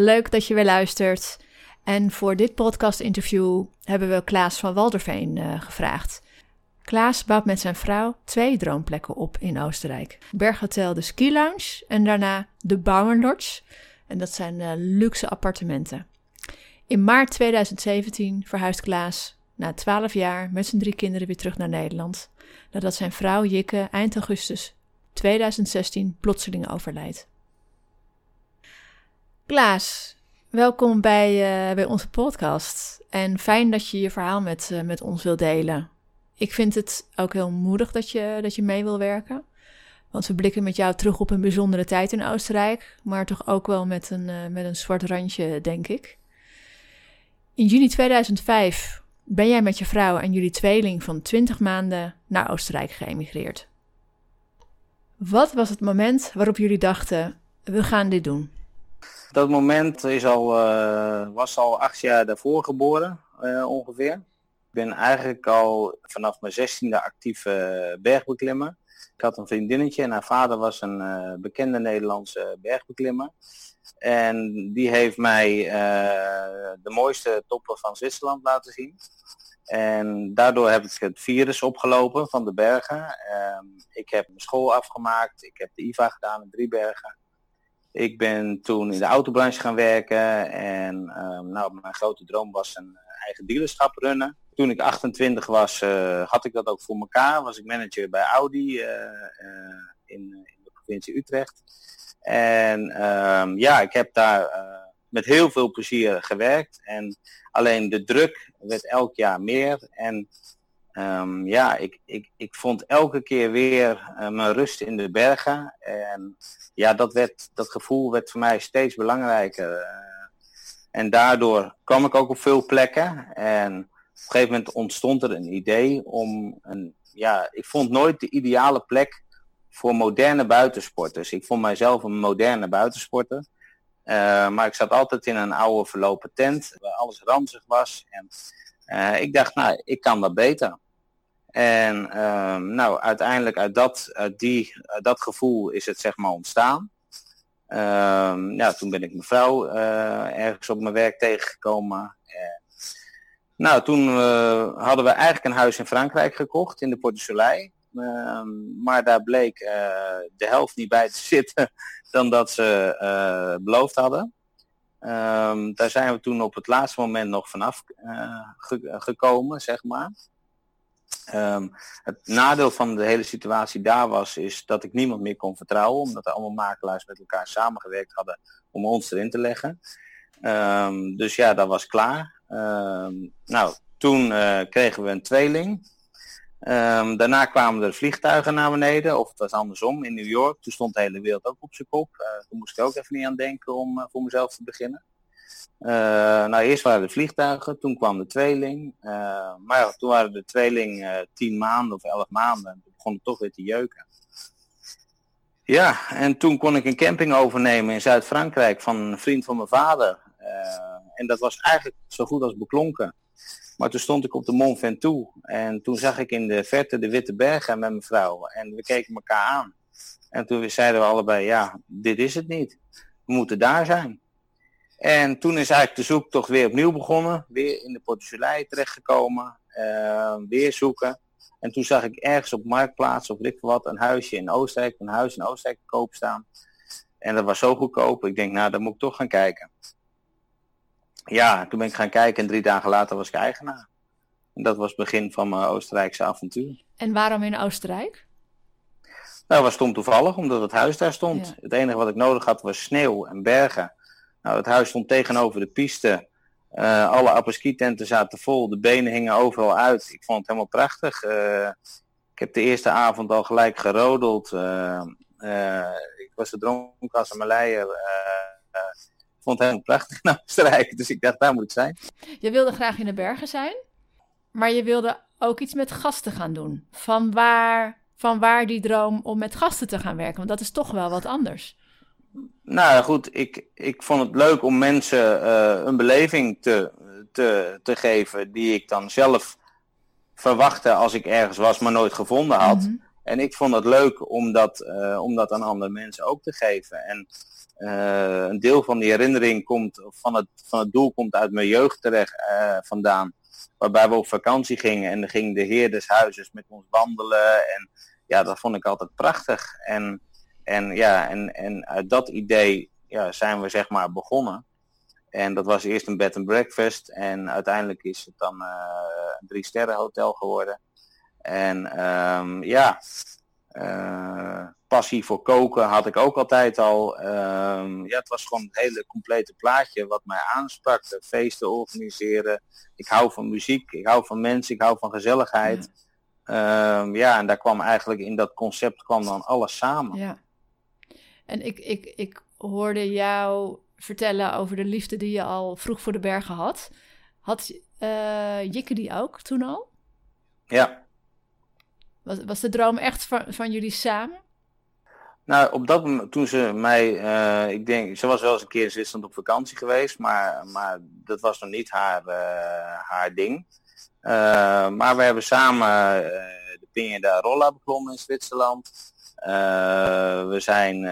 Leuk dat je weer luistert. En voor dit podcast-interview hebben we Klaas van Walderveen uh, gevraagd. Klaas bouwt met zijn vrouw twee droomplekken op in Oostenrijk: Berghotel de Ski Lounge en daarna de Bauernlodge. En dat zijn uh, luxe appartementen. In maart 2017 verhuist Klaas na 12 jaar met zijn drie kinderen weer terug naar Nederland. Nadat zijn vrouw Jikke eind augustus 2016 plotseling overlijdt. Klaas, welkom bij, uh, bij onze podcast. En fijn dat je je verhaal met, uh, met ons wilt delen. Ik vind het ook heel moedig dat je, dat je mee wil werken. Want we blikken met jou terug op een bijzondere tijd in Oostenrijk. Maar toch ook wel met een, uh, met een zwart randje, denk ik. In juni 2005 ben jij met je vrouw en jullie tweeling van 20 maanden naar Oostenrijk geëmigreerd. Wat was het moment waarop jullie dachten: we gaan dit doen? Dat moment is al, uh, was al acht jaar daarvoor geboren, uh, ongeveer. Ik ben eigenlijk al vanaf mijn zestiende actief uh, bergbeklimmer. Ik had een vriendinnetje en haar vader was een bekende Nederlandse bergbeklimmer. En die heeft mij de mooiste toppen van Zwitserland laten zien. En daardoor heb ik het virus opgelopen van de bergen. Ehm, ik heb mijn school afgemaakt. Ik heb de IVA gedaan in Driebergen. Ik ben toen in de autobranche gaan werken en uh, nou, mijn grote droom was een eh, eigen dealerschap runnen. Toen ik 28 was, uh, had ik dat ook voor elkaar. Was ik manager bij Audi uh, in, in, de provincie Utrecht. En um, ja, ik heb daar met heel veel plezier gewerkt. En alleen de druk werd elk jaar meer. En Um, ja, ik, ik, ik vond elke keer weer uh, mijn rust in de bergen. En ja, dat, werd, dat gevoel werd voor mij steeds belangrijker. Uh, en daardoor kwam ik ook op veel plekken. En op een gegeven moment ontstond er een idee om een. Ja, ik vond nooit de ideale plek voor moderne buitensporters. Ik vond mijzelf een moderne buitensporter. Uh, maar ik zat altijd in een oude verlopen tent waar alles ranzig was. En uh, ik dacht, nou, ik kan dat beter. En um, nou, uiteindelijk uit dat, uit die, dat gevoel is het zeg maar ontstaan. Ja, toen ben ik mijn vrouw uh, ergens op mijn werk tegengekomen. En, nou, toen uh, hadden we eigenlijk een huis in Frankrijk gekocht, in de Porte Soleil. Um, maar daar bleek uh, de helft niet bij te zitten dan dat ze beloofd hadden. Um, daar zijn we toen op het laatste moment nog vanaf ge gekomen, zeg maar. Um, het nadeel van de hele situatie daar was, is dat ik niemand meer kon vertrouwen, omdat er allemaal makelaars met elkaar samengewerkt hadden om ons erin te leggen. Um, dus ja, dat was klaar. Nou, toen uh, kregen we een tweeling. Daarna kwamen er vliegtuigen naar beneden, of het was andersom, in New York. Toen stond de hele wereld ook op zijn kop. Uh, toen moest ik ook even niet aan denken om uh, voor mezelf te beginnen. Uh, nou, eerst waren de vliegtuigen, toen kwam de tweeling. Maar toen waren de tweeling tien maanden of elf maanden. En toen begon toch weer te jeuken. Ja, en toen kon ik een camping overnemen in Zuid-Frankrijk van een vriend van mijn vader. en dat was eigenlijk zo goed als beklonken. Maar toen stond ik op de Mont Ventoux en toen zag ik in de verte de Witte Bergen met mijn vrouw. En we keken elkaar aan. En toen zeiden we allebei, ja, dit is het niet. We moeten daar zijn. En toen is eigenlijk de zoektocht weer opnieuw begonnen. Weer in de Portugalei terechtgekomen. Uh, weer zoeken. En toen zag ik ergens op Marktplaats of weet wat een huisje in Oostenrijk. Een huis in Oostenrijk te koop staan. En dat was zo goedkoop. Ik denk, nou, dan moet ik toch gaan kijken. Ja, toen ben ik gaan kijken en drie dagen later was ik eigenaar. En dat was het begin van mijn Oostenrijkse avontuur. En waarom in Oostenrijk? Nou, was stom toevallig, omdat het huis daar stond. Ja. Het enige wat ik nodig had was sneeuw en bergen. Nou, het huis stond tegenover de piste. Uh, alle apres-ski-tenten zaten vol. De benen hingen overal uit. Ik vond het helemaal prachtig. Uh, ik heb de eerste avond al gelijk gerodeld. Uh, ik was de dronken als een Maleier. Vond het helemaal prachtig in Oostenrijk. Dus ik dacht, daar moet ik zijn. Je wilde graag in de bergen zijn. Maar je wilde ook iets met gasten gaan doen. Van waar, van waar die droom om met gasten te gaan werken? Want dat is toch wel wat anders. Nou goed, ik, ik vond het leuk om mensen uh, een beleving te, te, te geven die ik dan zelf verwachtte als ik ergens was, maar nooit gevonden had. Mhm. En ik vond het leuk om dat, uh, om dat aan andere mensen ook te geven. En uh, een deel van die herinnering komt, van het, van het doel komt uit mijn jeugd terecht vandaan waarbij we op vakantie gingen en dan ging de heer des huizes met ons wandelen. En ja, dat vond ik altijd prachtig. En, en ja, en, en uit dat idee ja, zijn we zeg maar begonnen. En dat was eerst een bed and breakfast en uiteindelijk is het dan uh, een drie sterren hotel geworden. En um, ja, uh, passie voor koken had ik ook altijd al. Um, ja, het was gewoon het hele complete plaatje wat mij aansprak. De feesten organiseren. Ik hou van muziek, ik hou van mensen, ik hou van gezelligheid. Ja, um, ja en daar kwam eigenlijk in dat concept kwam dan alles samen. Ja. En ik, ik, ik hoorde jou vertellen over de liefde die je al vroeg voor de bergen had. Had uh, Jikke die ook toen al? Ja. Was, de droom echt van, jullie samen? Nou, op dat moment, toen ze mij, uh, ik denk, ze was wel eens een keer in Zwitserland op vakantie geweest, maar, maar dat was nog niet haar, uh, haar ding. Uh, maar we hebben samen de Pineda Rolla beklommen in Zwitserland. we zijn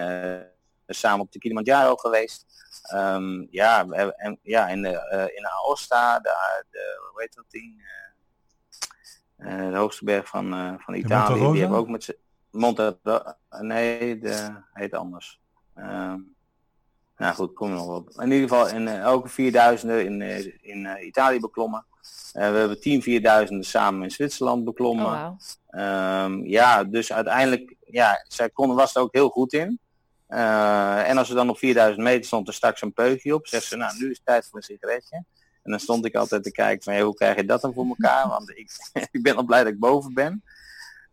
samen op de Kilimanjaro geweest. Um, ja, en, ja, in, de, in Aosta, de, de, hoe heet dat ding? De hoogste berg van, van Italië. Die hebben ook met z'n Monte, nee, de heet anders. Um, nou goed, kom nog op. In ieder geval in uh, elke 4000 in, uh, in uh, Italië beklommen. we hebben 10 4000 samen in Zwitserland beklommen. Oh, wow. um, ja, dus uiteindelijk, ja, zij kon, was er ook heel goed in. en als ze dan op 4000 meter stond, er straks een peukje op. Zegt ze, nou, nu is het tijd voor een sigaretje. En dan stond ik altijd te kijken van, hoe krijg je dat dan voor elkaar? Want ik, ik ben al blij dat ik boven ben.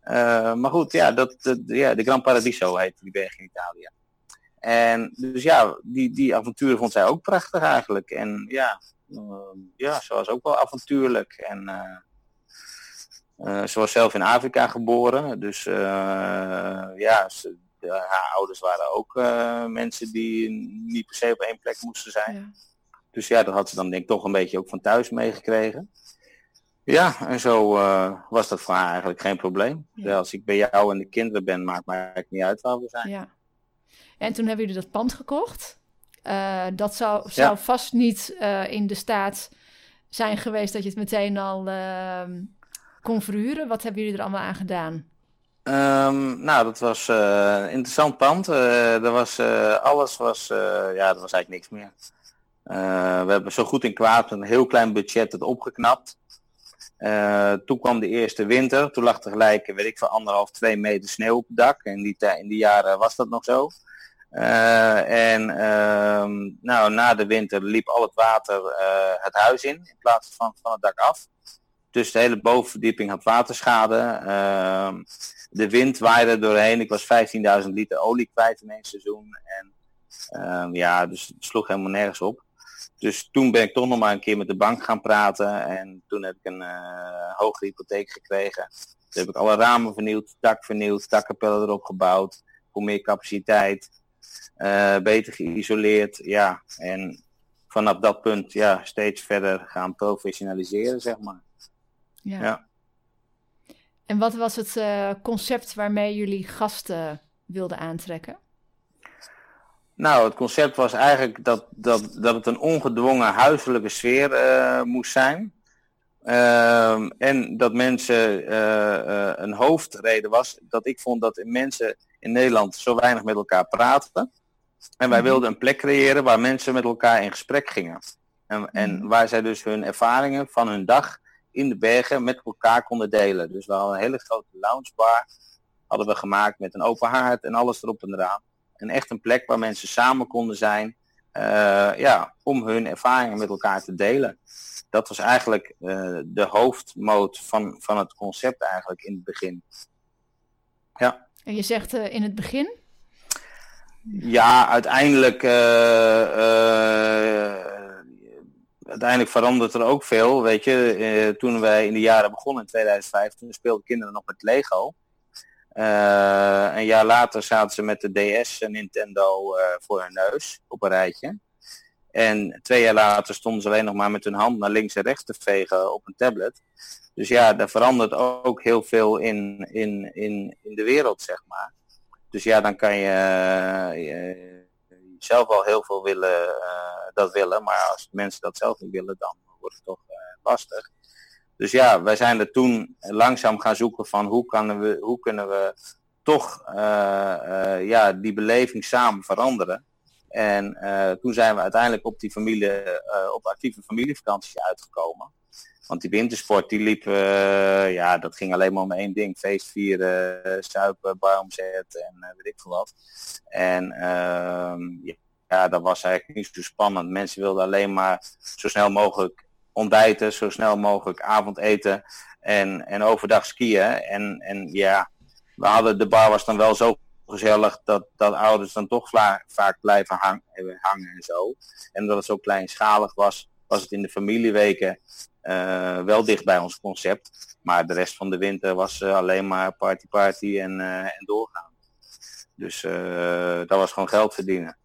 Uh, maar goed, ja, dat, de, ja, de Gran Paradiso heet die berg in Italië. En dus ja, die, die avonturen vond zij ook prachtig eigenlijk. En ja, uh, ja ze was ook wel avontuurlijk. En uh, ze was zelf in Afrika geboren. Dus ja, ze, haar ouders waren ook mensen die niet per se op één plek moesten zijn. Dus ja, dat had ze dan denk ik toch een beetje ook van thuis meegekregen. Ja, en zo uh, was dat voor haar eigenlijk geen probleem. Ja. als ik bij jou en de kinderen ben, maakt mij eigenlijk niet uit waar we zijn. Ja. En toen hebben jullie dat pand gekocht. Uh, dat zou, zou ja. vast niet uh, in de staat zijn geweest dat je het meteen al ehm, kon verhuren. Wat hebben jullie er allemaal aan gedaan? Um, nou, dat was een interessant pand. er was, alles was, ja, er was eigenlijk niks meer. We hebben zo goed in kwaad een heel klein budget het opgeknapt. Uh, toen kwam de eerste winter. Toen lag er gelijk, weet ik, van anderhalf, twee meter sneeuw op het dak. En die, in die jaren was dat nog zo. Uh, en uh, nou, na de winter liep al het water het huis in, in plaats van van het dak af. Dus de hele bovenverdieping had waterschade. Ehm, de wind waaide doorheen. Ik was 15.000 liter olie kwijt in één seizoen. En ehm, ja, dus het sloeg helemaal nergens op. Dus toen ben ik toch nog maar een keer met de bank gaan praten. En toen heb ik een uh, hogere hypotheek gekregen. Toen heb ik alle ramen vernieuwd, dak vernieuwd, dakkapellen erop gebouwd. Voor meer capaciteit. Uh, beter geïsoleerd. Ja, en vanaf dat punt ja, steeds verder gaan professionaliseren, zeg maar. Ja. ja. En wat was het uh, concept waarmee jullie gasten wilden aantrekken? Nou, het concept was eigenlijk dat, dat, dat het een ongedwongen huiselijke sfeer uh, moest zijn. Uh, en dat mensen uh, een hoofdreden was dat ik vond dat mensen in Nederland zo weinig met elkaar praten. En wij mhm. wilden een plek creëren waar mensen met elkaar in gesprek gingen. En, en mhm. waar zij dus hun ervaringen van hun dag in de bergen met elkaar konden delen. Dus we hadden een hele grote loungebar hadden we gemaakt met een open haard en alles erop en eraan. En echt een plek waar mensen samen konden zijn. Uh, ja, om hun ervaringen met elkaar te delen. Dat was eigenlijk uh, de hoofdmoot van, van het concept eigenlijk in het begin. Ja. En je zegt uh, in het begin? Ja, uiteindelijk, uh, uiteindelijk verandert er ook veel. Weet je, toen wij in de jaren begonnen in 2005, toen speelden kinderen nog met Lego. Een jaar later zaten ze met de DS en Nintendo voor hun neus op een rijtje. En twee jaar later stonden ze alleen nog maar met hun hand naar links en rechts te vegen op een tablet. Dus ja, er verandert ook heel veel in, in, in, in de wereld, zeg maar. Dus ja, dan kan je, je zelf wel heel veel willen, dat willen. Maar als mensen dat zelf niet willen, dan wordt het toch lastig. Dus ja, wij zijn er toen langzaam gaan zoeken van hoe, kan we, hoe kunnen we toch uh, ja, die beleving samen veranderen. En uh, toen zijn we uiteindelijk op die familie, op actieve familievakantie uitgekomen. Want die wintersport die liep, ja, dat ging alleen maar om één ding. Feest vieren, suipen, bar zetten en weet ik veel wat. En ehm, ja, dat was eigenlijk niet zo spannend. Mensen wilden alleen maar zo snel mogelijk ontbijten, zo snel mogelijk avondeten en, en overdag skiën. En, en ja, we hadden, de bar was dan wel zo gezellig dat, dat ouders dan toch vaak blijven hang, hangen en zo. En omdat het zo kleinschalig was, was het in de familieweken uh, wel dicht bij ons concept. Maar de rest van de winter was uh, alleen maar party party en, en doorgaan. Dus dat was gewoon geld verdienen.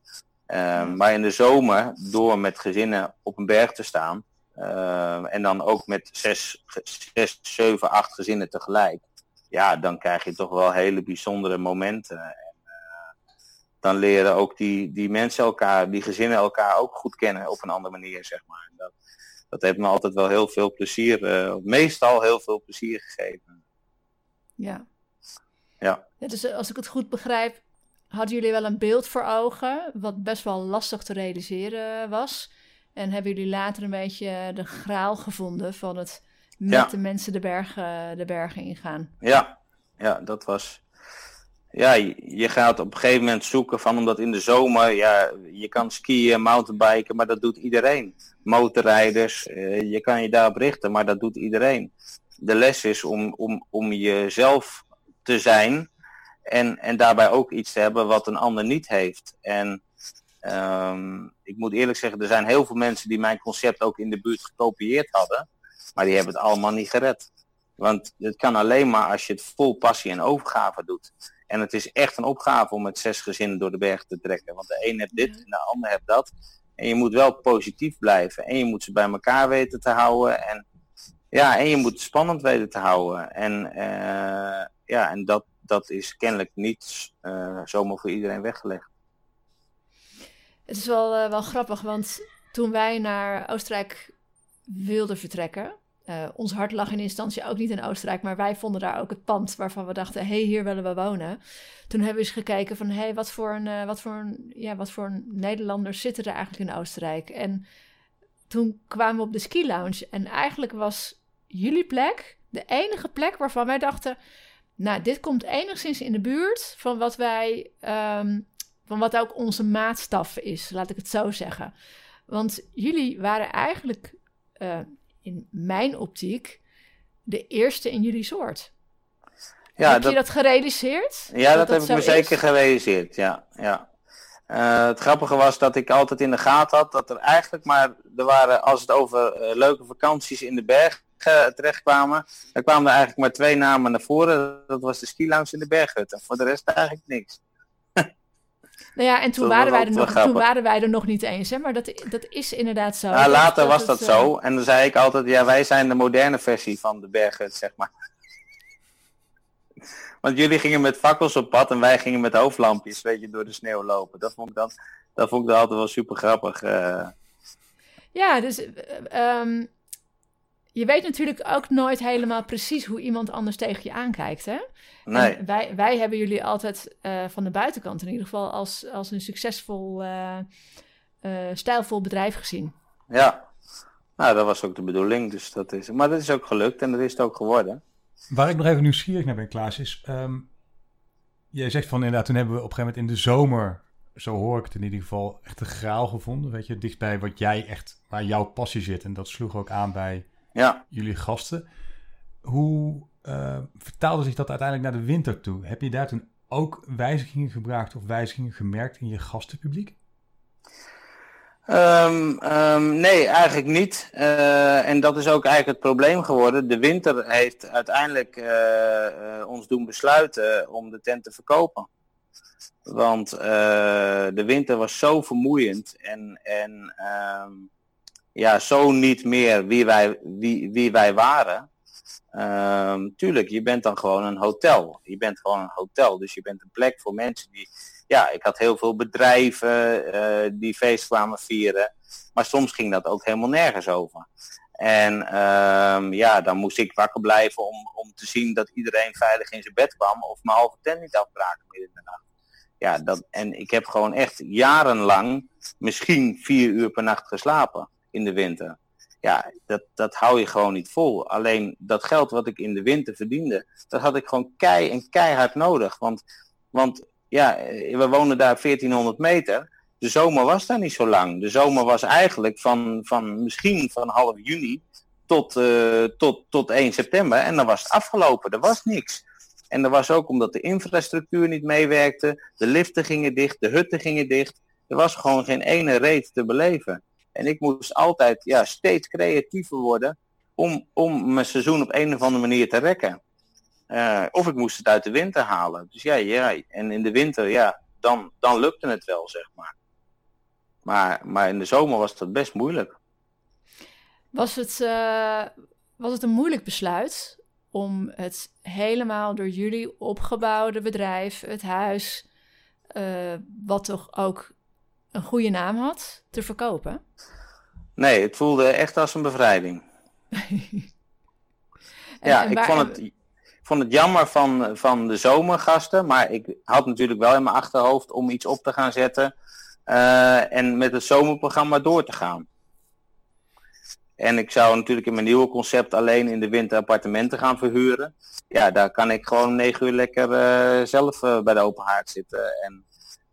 maar in de zomer, door met gezinnen op een berg te staan, en dan ook met zes, zes, zeven, acht gezinnen tegelijk, ja, dan krijg je toch wel hele bijzondere momenten. En, uh, dan leren ook die, die mensen elkaar, die gezinnen elkaar ook goed kennen op een andere manier, zeg maar. En dat, dat heeft me altijd wel heel veel plezier, uh, meestal heel veel plezier gegeven. Ja. Ja. ja. Dus als ik het goed begrijp, hadden jullie wel een beeld voor ogen, wat best wel lastig te realiseren was. En hebben jullie later een beetje de graal gevonden van het met de mensen de bergen, de bergen ingaan. Ja, ja, dat was. Ja, je gaat op een gegeven moment zoeken van, omdat in de zomer, ja, je kan skiën, mountainbiken, maar dat doet iedereen. Motorrijders, eh, je kan je daarop richten, maar dat doet iedereen. De les is om, om, om jezelf te zijn en, en daarbij ook iets te hebben wat een ander niet heeft. En um, ik moet eerlijk zeggen, er zijn heel veel mensen die mijn concept ook in de buurt gekopieerd hadden. Maar die hebben het allemaal niet gered. Want het kan alleen maar als je het vol passie en overgave doet. En het is echt een opgave om met zes gezinnen door de berg te trekken. Want de een heeft dit en de ander heeft dat. En je moet wel positief blijven. En je moet ze bij elkaar weten te houden. En, ja, en je moet het spannend weten te houden. En, uh, ja, en dat, dat is kennelijk niet uh, zomaar voor iedereen weggelegd. Het is wel, uh, wel grappig, want toen wij naar Oostenrijk wilden vertrekken, uh, ons hart lag in instantie ook niet in Oostenrijk, maar wij vonden daar ook het pand waarvan we dachten: hé, hey, hier willen we wonen. Toen hebben we eens gekeken van: hé, hey, wat, voor een, uh, wat, voor een, ja, wat voor een Nederlanders zitten er eigenlijk in Oostenrijk? En toen kwamen we op de ski lounge en eigenlijk was jullie plek de enige plek waarvan wij dachten: nou, dit komt enigszins in de buurt van wat wij, um, van wat ook onze maatstaf is, laat ik het zo zeggen. Want jullie waren eigenlijk uh, in mijn optiek de eerste in jullie soort. Ja, heb dat, je dat gerealiseerd? Ja, dat, dat, heb ik me zeker gerealiseerd, ja. ja. Uh, het grappige was dat ik altijd in de gaten had dat er eigenlijk maar, er waren, als het over uh, leuke vakanties in de berg uh, terechtkwamen, dan kwamen er eigenlijk maar twee namen naar voren. Dat was de ski lounge in de berghut. En voor de rest eigenlijk niks. Nou ja, en toen, waren wij, er nog, toen waren wij er nog niet eens, hè? maar dat, dat is inderdaad zo. Ja, later was dat zo. En dan zei ik altijd, ja, wij zijn de moderne versie van de berghut, zeg maar. Want jullie gingen met fakkels op pad en wij gingen met hoofdlampjes, weet je, door de sneeuw lopen. Dat vond ik dan, dat vond ik dan altijd wel super grappig. Uh... Ja, dus um, je weet natuurlijk ook nooit helemaal precies hoe iemand anders tegen je aankijkt, hè? Nee. wij, wij hebben jullie altijd uh, van de buitenkant in ieder geval als, als een succesvol, uh, uh, stijlvol bedrijf gezien. Ja, nou dat was ook de bedoeling. Dus dat is, maar dat is ook gelukt en dat is het ook geworden. Waar ik nog even nieuwsgierig naar ben, Klaas, is... Um, jij zegt van inderdaad, toen hebben we op een gegeven moment in de zomer... Zo hoor ik het in ieder geval echt een graal gevonden. Weet je, dichtbij wat jij echt, waar jouw passie zit. En dat sloeg ook aan bij ja. jullie gasten. Hoe uh, vertaalde zich dat uiteindelijk naar de winter toe? Heb je daar toen ook wijzigingen gebruikt of wijzigingen gemerkt in je gastenpubliek? Um, um, nee, eigenlijk niet. Uh, en dat is ook eigenlijk het probleem geworden. De winter heeft uiteindelijk uh, uh, ons doen besluiten om de tent te verkopen. Want de winter was zo vermoeiend en, en um, ja, zo niet meer wie wij, wie, wie wij waren. tuurlijk, je bent dan gewoon een hotel. Je bent gewoon een hotel, dus je bent een plek voor mensen die ja, ik had heel veel bedrijven uh, die feest kwamen vieren. Maar soms ging dat ook helemaal nergens over. En um, ja, dan moest ik wakker blijven om, om te zien dat iedereen veilig in zijn bed kwam. Of mijn halve tent niet afbraken midden in de nacht. Ja, dat, en ik heb gewoon echt jarenlang misschien vier uur per nacht geslapen in de winter. Ja, dat, dat hou je gewoon niet vol. Alleen dat geld wat ik in de winter verdiende, dat had ik gewoon kei en keihard nodig. Want, want ja, eh, we wonen daar 1400 meter. De zomer was daar niet zo lang. De zomer was eigenlijk van, van misschien van half juni tot, uh, tot, tot 1 september. En dan was het afgelopen. Er was niks. En dat was ook omdat de infrastructuur niet meewerkte. De liften gingen dicht, de hutten gingen dicht. Er was gewoon geen ene reet te beleven. En ik moest altijd ja, steeds creatiever worden om, om mijn seizoen op een of andere manier te rekken. Uh, of ik moest het uit de winter halen. Dus ja, ja, en in de winter, ja, dan, dan lukte het wel, zeg maar. Maar, maar in de zomer was dat best moeilijk. Was het, uh, was het een moeilijk besluit om het helemaal door jullie opgebouwde bedrijf, het huis, uh, wat toch ook een goede naam had, te verkopen? Nee, het voelde echt als een bevrijding. ja, ik vond het vond het jammer van, van de zomergasten, maar ik had natuurlijk wel in mijn achterhoofd om iets op te gaan zetten uh, en met het zomerprogramma door te gaan. En ik zou natuurlijk in mijn nieuwe concept alleen in de winter appartementen gaan verhuren. Ja, daar kan ik gewoon negen uur lekker uh, zelf uh, bij de open haard zitten. En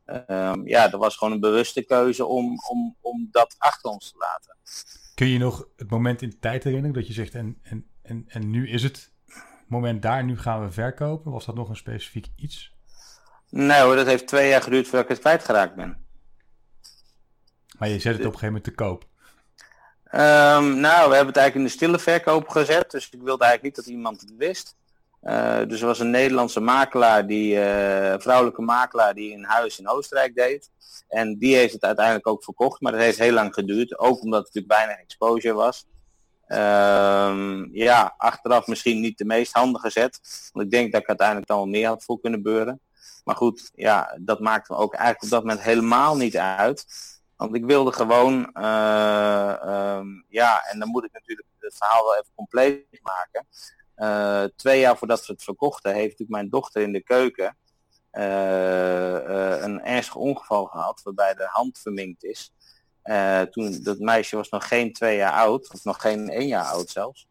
ehm, ja, dat was gewoon een bewuste keuze om, om, om dat achter ons te laten. Kun je nog het moment in de tijd herinneren dat je zegt en, en, en, en nu is het moment daar, nu gaan we verkopen? Was dat nog een specifiek iets? Nee hoor, dat heeft twee jaar geduurd voordat ik het kwijtgeraakt ben. Maar je zet het op een gegeven moment te koop? Um, nou, we hebben het eigenlijk in de stille verkoop gezet. Dus ik wilde eigenlijk niet dat iemand het wist. Uh, dus er was een Nederlandse makelaar, die, uh, vrouwelijke makelaar, die een huis in Oostenrijk deed. En die heeft het uiteindelijk ook verkocht, maar dat heeft heel lang geduurd. Ook omdat het natuurlijk bijna exposure was. Um, ja, achteraf misschien niet de meest handige zet. Want ik denk dat ik uiteindelijk dan wel meer had voor kunnen beuren. Maar goed, ja, dat maakte me ook eigenlijk op dat moment helemaal niet uit. Want ik wilde gewoon, uh, um, ja, en dan moet ik natuurlijk het verhaal wel even compleet maken. Uh, twee jaar voordat we het verkochten, heeft natuurlijk mijn dochter in de keuken uh, een ernstig ongeval gehad, waarbij de hand verminkt is. Toen, dat meisje was nog geen twee jaar oud, of nog geen één jaar oud zelfs.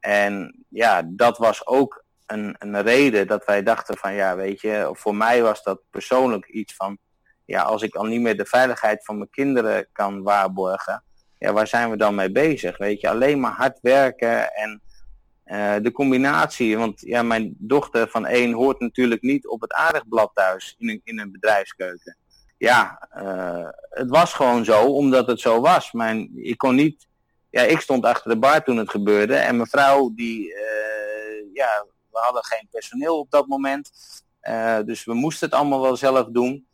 En ja, dat was ook een, een reden dat wij dachten van, ja, weet je, voor mij was dat persoonlijk iets van, ja, als ik al niet meer de veiligheid van mijn kinderen kan waarborgen, ja, waar zijn we dan mee bezig? Weet je, alleen maar hard werken en uh, de combinatie, want ja, mijn dochter van één hoort natuurlijk niet op het aardigblad thuis in een, in een bedrijfskeuken ja, uh, het was gewoon zo, omdat het zo was. Mijn, ik kon niet, ja, ik stond achter de bar toen het gebeurde en mijn vrouw die, uh, ja, we hadden geen personeel op dat moment. Dus we moesten het allemaal wel zelf doen.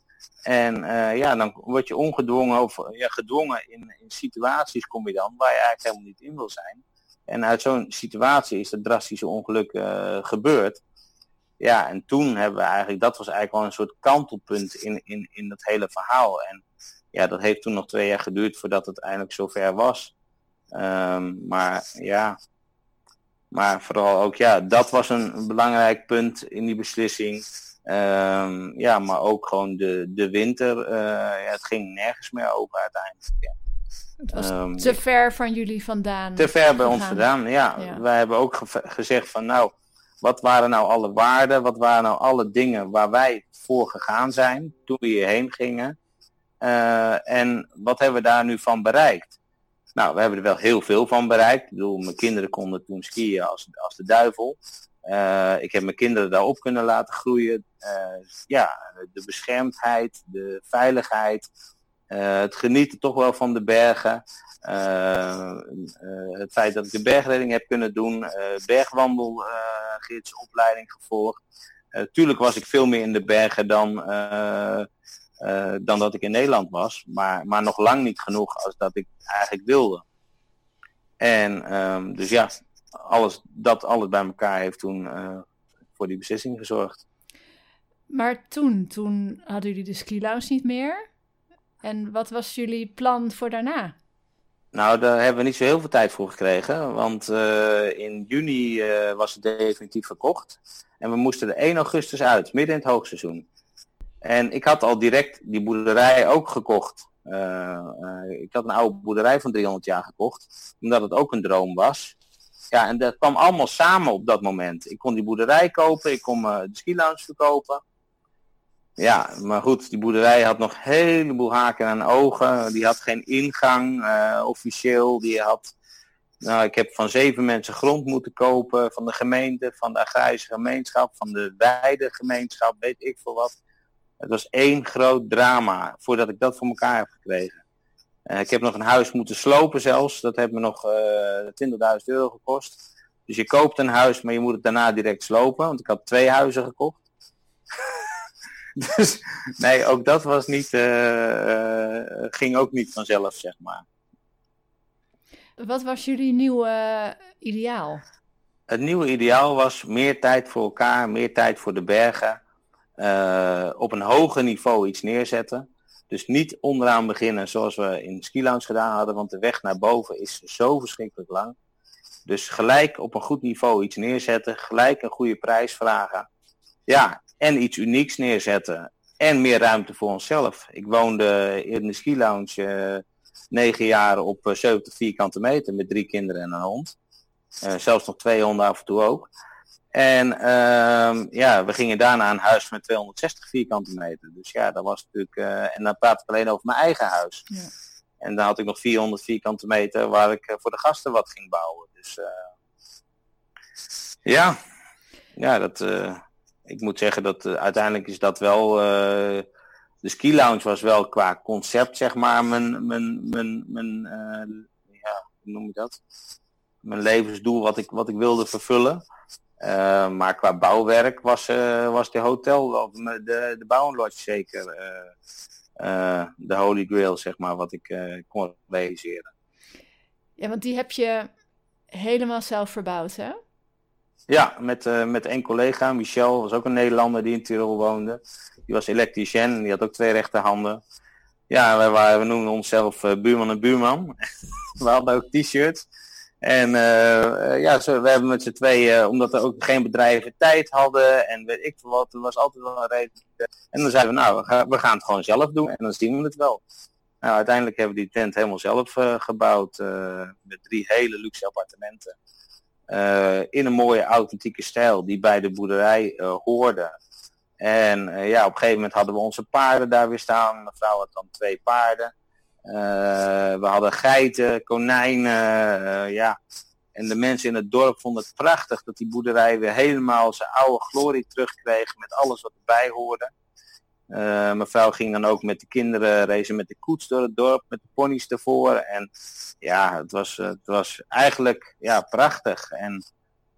En ja, dan word je ongedwongen of ja, gedwongen in, in situaties kom je dan waar je eigenlijk helemaal niet in wil zijn. En uit zo'n situatie is het drastische ongeluk gebeurd. Ja, en toen hebben we eigenlijk, dat was eigenlijk wel een soort kantelpunt in, in, in dat hele verhaal. En ja, dat heeft toen nog twee jaar geduurd voordat het eindelijk zover was. Um, maar ja, maar vooral ook, ja, dat was een belangrijk punt in die beslissing. Um, ja, maar ook gewoon de, de winter, uh, ja, het ging nergens meer over uiteindelijk. Het was um, te ver van jullie vandaan. Te ver bij ons vandaan, ja. ja. Wij hebben ook ge gezegd van nou, wat waren nou alle waarden? Wat waren nou alle dingen waar wij voor gegaan zijn toen we hierheen gingen? Uh, en wat hebben we daar nu van bereikt? Nou, we hebben er wel heel veel van bereikt. Ik bedoel, mijn kinderen konden toen skiën als, als de duivel. ik heb mijn kinderen daarop kunnen laten groeien. ja, de beschermdheid, de veiligheid, het genieten toch wel van de bergen. het feit dat ik de bergredding heb kunnen doen, bergwandelgidsopleiding gevolgd. tuurlijk was ik veel meer in de bergen dan, dan dat ik in Nederland was, maar, maar nog lang niet genoeg als dat ik eigenlijk wilde. En ehm, dus ja, alles, dat alles bij elkaar heeft toen voor die beslissing gezorgd. Maar toen, toen hadden jullie de ski lounge niet meer. En wat was jullie plan voor daarna? Nou, daar hebben we niet zo heel veel tijd voor gekregen. Want uh, in juni uh, was het definitief verkocht. En we moesten er 1 augustus uit, midden in het hoogseizoen. En ik had al direct die boerderij ook gekocht. Uh, ik had een oude boerderij van 300 jaar gekocht, omdat het ook een droom was. Ja, en dat kwam allemaal samen op dat moment. Ik kon die boerderij kopen, ik kon de ski lounge verkopen. Ja, maar goed, die boerderij had nog een heleboel haken en ogen. Die had geen ingang officieel. Die had, nou, ik heb van zeven mensen grond moeten kopen. Van de gemeente, van de agrarische gemeenschap, van de weidegemeenschap, weet ik veel wat. Het was één groot drama voordat ik dat voor elkaar heb gekregen. Uh, ik heb nog een huis moeten slopen zelfs. Dat heeft me nog uh, 20.000 euro gekost. Dus je koopt een huis, maar je moet het daarna direct slopen. Want ik had twee huizen gekocht. dus nee, ook dat was niet, uh, ging ook niet vanzelf, zeg maar. Wat was jullie nieuwe ideaal? Het nieuwe ideaal was meer tijd voor elkaar, meer tijd voor de bergen. Uh, op een hoger niveau iets neerzetten. Dus niet onderaan beginnen zoals we in Ski Lounge gedaan hadden, want de weg naar boven is zo verschrikkelijk lang. Dus gelijk op een goed niveau iets neerzetten, gelijk een goede prijs vragen. Ja, en iets unieks neerzetten. En meer ruimte voor onszelf. Ik woonde in de Ski Lounge uh, negen jaar op 70 vierkante meter met drie kinderen en een hond. Uh, zelfs nog twee honden af en toe ook. En uh, ja, we gingen daarna een huis met 260 vierkante meter. Dus ja, dat was natuurlijk. Uh, en dan praat ik alleen over mijn eigen huis. Ja. En dan had ik nog 400 vierkante meter waar ik voor de gasten wat ging bouwen. Dus ja, ja, dat. Ik moet zeggen dat uiteindelijk is dat wel. de ski lounge was wel qua concept, zeg maar, mijn, mijn, mijn, mijn ja, hoe noem je dat? Mijn levensdoel wat ik, wat ik wilde vervullen. Maar qua bouwwerk was, was de hotel, de, de bouwlodge zeker de holy grail, zeg maar, wat ik kon realiseren. Ja, want die heb je helemaal zelf verbouwd, hè? Ja, met, met één collega, Michel, was ook een Nederlander die in Tirol woonde. Die was elektricien en die had ook twee rechterhanden. Ja, we, waren, we noemden onszelf buurman en buurman. we hadden ook t-shirts. En uh, ja, zo, we hebben met z'n tweeën, omdat er ook geen bedrijven tijd hadden en weet ik wat, er was altijd wel een reden. En dan zeiden we, nou, we gaan, we het gewoon zelf doen en dan zien we het wel. Nou, uiteindelijk hebben we die tent helemaal zelf uh, gebouwd, uh, met drie hele luxe appartementen. In een mooie authentieke stijl die bij de boerderij hoorde. En ja, op een gegeven moment hadden we onze paarden daar weer staan. Mijn vrouw had dan twee paarden. Uh, we hadden geiten, konijnen, uh, ja. En de mensen in het dorp vonden het prachtig dat die boerderij weer helemaal zijn oude glorie terugkreeg met alles wat erbij hoorde. Uh, mevrouw ging dan ook met de kinderen racen met de koets door het dorp, met de ponies ervoor. En ja, het was, het was eigenlijk ja, prachtig. En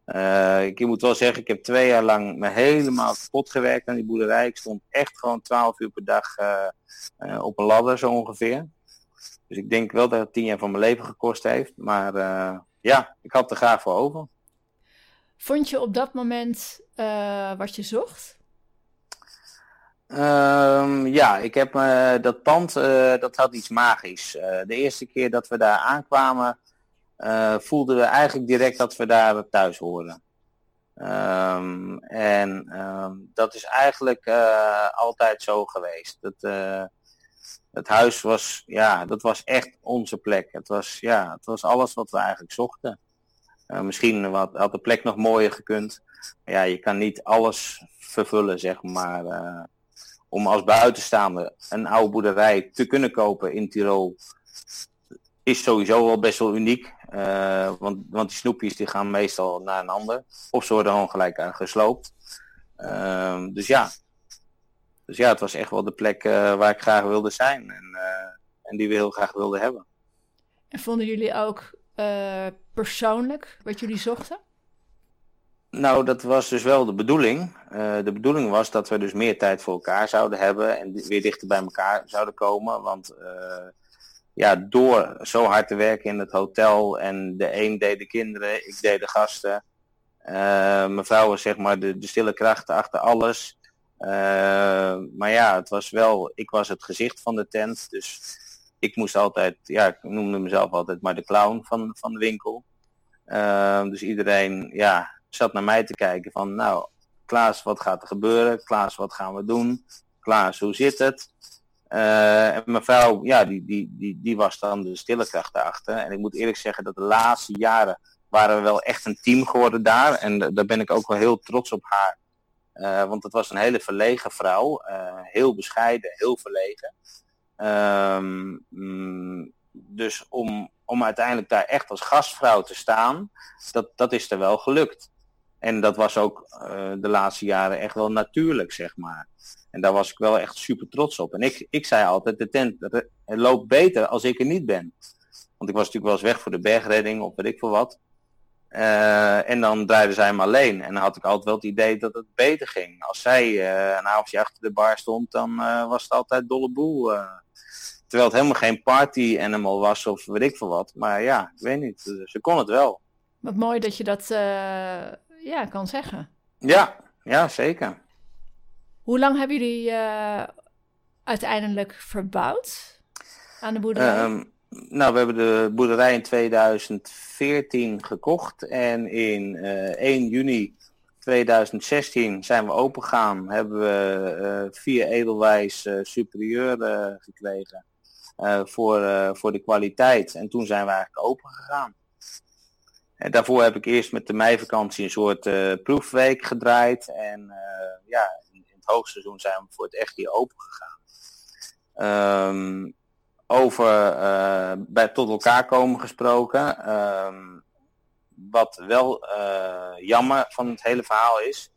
uh, ik moet wel zeggen, ik heb twee jaar lang me helemaal kapot gewerkt aan die boerderij. Ik stond echt gewoon twaalf uur per dag op een ladder zo ongeveer. Dus ik denk wel dat het tien jaar van mijn leven gekost heeft. Maar ja, ik had er graag voor over. Vond je op dat moment wat je zocht? Um, ja, ik heb uh, dat pand, dat had iets magisch. de eerste keer dat we daar aankwamen, voelden we eigenlijk direct dat we daar thuis horen. Um, en um, dat is eigenlijk altijd zo geweest. Dat, het huis was, ja, dat was echt onze plek. Het was, ja, het was alles wat we eigenlijk zochten. Misschien wat, had de plek nog mooier gekund. Maar ja, je kan niet alles vervullen, zeg maar. Om als buitenstaander een oude boerderij te kunnen kopen in Tirol is sowieso wel best wel uniek. want, want die snoepjes die gaan meestal naar een ander. Of ze worden gewoon gelijk gesloopt. Ehm, dus ja. Dus ja, het was echt wel de plek waar ik graag wilde zijn. En, en die we heel graag wilden hebben. En vonden jullie ook persoonlijk wat jullie zochten? Nou, dat was dus wel de bedoeling. Uh, de bedoeling was dat we dus meer tijd voor elkaar zouden hebben en weer dichter bij elkaar zouden komen. Want uh, ja, door zo hard te werken in het hotel en de een deed de kinderen, ik deed de gasten. Uh, mevrouw was zeg maar de, de stille krachten achter alles. maar ja, het was wel, ik was het gezicht van de tent. Dus ik moest altijd, ja, ik noemde mezelf altijd maar de clown van, van de winkel. dus iedereen, ja, zat naar mij te kijken van, nou, Klaas, wat gaat er gebeuren? Klaas, wat gaan we doen? Klaas, hoe zit het? Uh, en mevrouw, ja, die, die, die, die was dan de stille kracht daarachter. En ik moet eerlijk zeggen dat de laatste jaren waren we wel echt een team geworden daar. En daar ben ik ook wel heel trots op haar. Uh, want het was een hele verlegen vrouw. Uh, heel bescheiden, heel verlegen. Um, mm, dus om, om uiteindelijk daar echt als gastvrouw te staan, dat, dat is er wel gelukt. En dat was ook uh, de laatste jaren echt wel natuurlijk, zeg maar. En daar was ik wel echt super trots op. En ik, ik zei altijd, de tent loopt beter als ik er niet ben. Want ik was natuurlijk wel eens weg voor de bergredding of weet ik veel wat. Uh, en dan draaide zij me alleen. En dan had ik altijd wel het idee dat het beter ging. Als zij uh, een avondje achter de bar stond, dan was het altijd dolle boel. terwijl het helemaal geen party animal was of weet ik veel wat. Maar ja, ik weet niet. Ze kon het wel. Wat mooi dat je dat ja, kan zeggen. Ja, ja, zeker. Hoe lang hebben jullie uh, uiteindelijk verbouwd aan de boerderij? Um, nou, we hebben de boerderij in 2014 gekocht en in uh, eh, 1 juni 2016 zijn we opengegaan. Hebben we uh, vier edelwijs superieur gekregen voor, voor de kwaliteit. En toen zijn we eigenlijk open gegaan. En daarvoor heb ik eerst met de meivakantie een soort uh, proefweek gedraaid. En uh, ja, in, het hoogseizoen zijn we voor het echt hier open gegaan. Um, over uh, bij tot elkaar komen gesproken. Um, wat wel jammer van het hele verhaal is,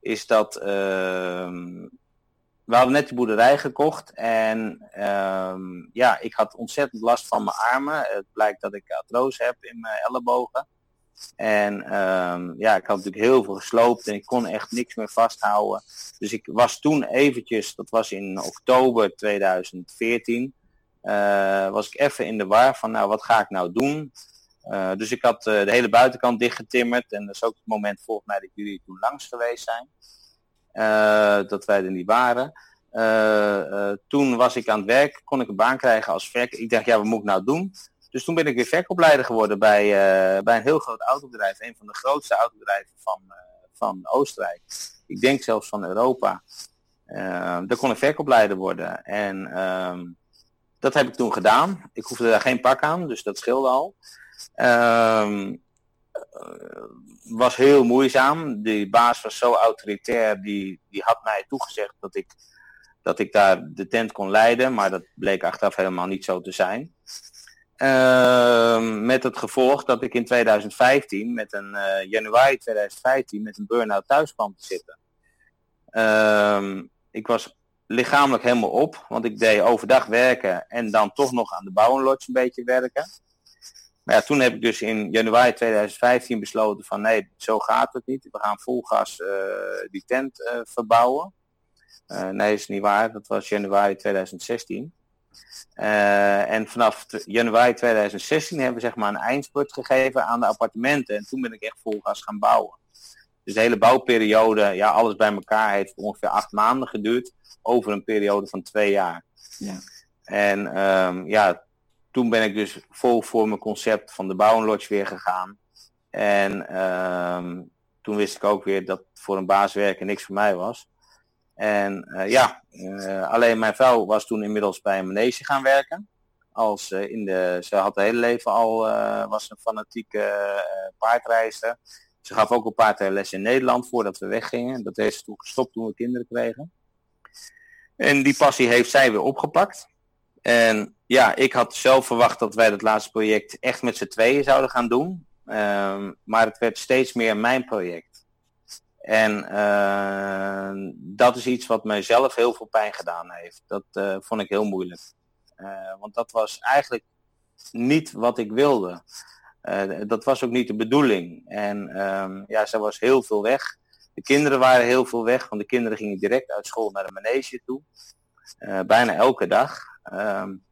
is dat ehm, we hadden net de boerderij gekocht en um, ja, ik had ontzettend last van mijn armen. Het blijkt dat ik artrose heb in mijn ellebogen. En um, ja, ik had natuurlijk heel veel gesloopt en ik kon echt niks meer vasthouden. Dus ik was toen eventjes, dat was in oktober 2014, uh, was ik even in de war van nou wat ga ik nou doen. Uh, dus ik had uh, de hele buitenkant dichtgetimmerd en dat is ook het moment volgens mij dat jullie toen langs geweest zijn. Uh, dat wij er niet waren. Uh, toen was ik aan het werk, kon ik een baan krijgen als verk. Ik dacht, ja, wat moet ik nou doen? Dus toen ben ik weer verkoopleider geworden bij, bij een heel groot autobedrijf. Een van de grootste autobedrijven van, van Oostenrijk. Ik denk zelfs van Europa. daar kon ik verkoopleider worden. En ehm, dat heb ik toen gedaan. Ik hoefde daar geen pak aan, dus dat scheelde al. Ehm, was heel moeizaam. Die baas was zo autoritair, die, die had mij toegezegd dat ik, dat ik daar de tent kon leiden, maar dat bleek achteraf helemaal niet zo te zijn. Uh, met het gevolg dat ik in 2015, met een uh, januari 2015, met een burn-out thuis kwam te zitten. Uh, ik was lichamelijk helemaal op, want ik deed overdag werken en dan toch nog aan de bouwenlodge een beetje werken. Maar ja, toen heb ik dus in januari 2015 besloten van nee, zo gaat het niet. We gaan vol gas uh, die tent uh, verbouwen. Uh, nee, is niet waar. Dat was januari 2016. en vanaf januari 2016 hebben we zeg maar een eindspurt gegeven aan de appartementen. En toen ben ik echt vol gas gaan bouwen. Dus de hele bouwperiode, ja, alles bij elkaar heeft ongeveer acht maanden geduurd. Over een periode van twee jaar. Ja. En um, ja, toen ben ik dus vol voor mijn concept van de Bouwenlodge weer gegaan. En um, toen wist ik ook weer dat voor een baas werken niks voor mij was. En uh, ja, uh, alleen mijn vrouw was toen inmiddels bij een manege gaan werken. Als uh, in de, ze had het hele leven al, was een fanatieke paardreister. Ze gaf ook een paardrijles in Nederland voordat we weggingen. Dat heeft ze toen gestopt toen we kinderen kregen. En die passie heeft zij weer opgepakt. En ja, ik had zelf verwacht dat wij dat laatste project echt met z'n tweeën zouden gaan doen. Ehm, maar het werd steeds meer mijn project. En uh, dat is iets wat mij zelf heel veel pijn gedaan heeft. Dat uh, vond ik heel moeilijk. Uh, want dat was eigenlijk niet wat ik wilde. dat was ook niet de bedoeling. En um, ja, ze was heel veel weg. De kinderen waren heel veel weg, want de kinderen gingen direct uit school naar de manege toe. bijna elke dag. Um,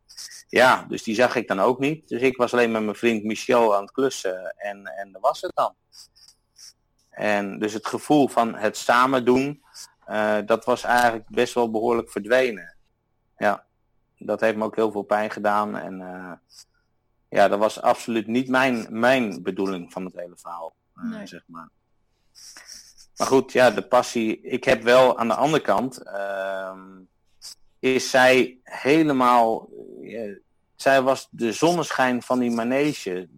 ja, dus die zag ik dan ook niet. Dus ik was alleen met mijn vriend Michel aan het klussen en, en dat was het dan. En dus het gevoel van het samen doen, uh, dat was eigenlijk best wel behoorlijk verdwenen. Ja, dat heeft me ook heel veel pijn gedaan. En uh, ja, dat was absoluut niet mijn, mijn bedoeling van het hele verhaal, uh, nee. zeg maar. Maar goed, ja, de passie. Ik heb wel aan de andere kant, is zij helemaal, zij was de zonneschijn van die manege.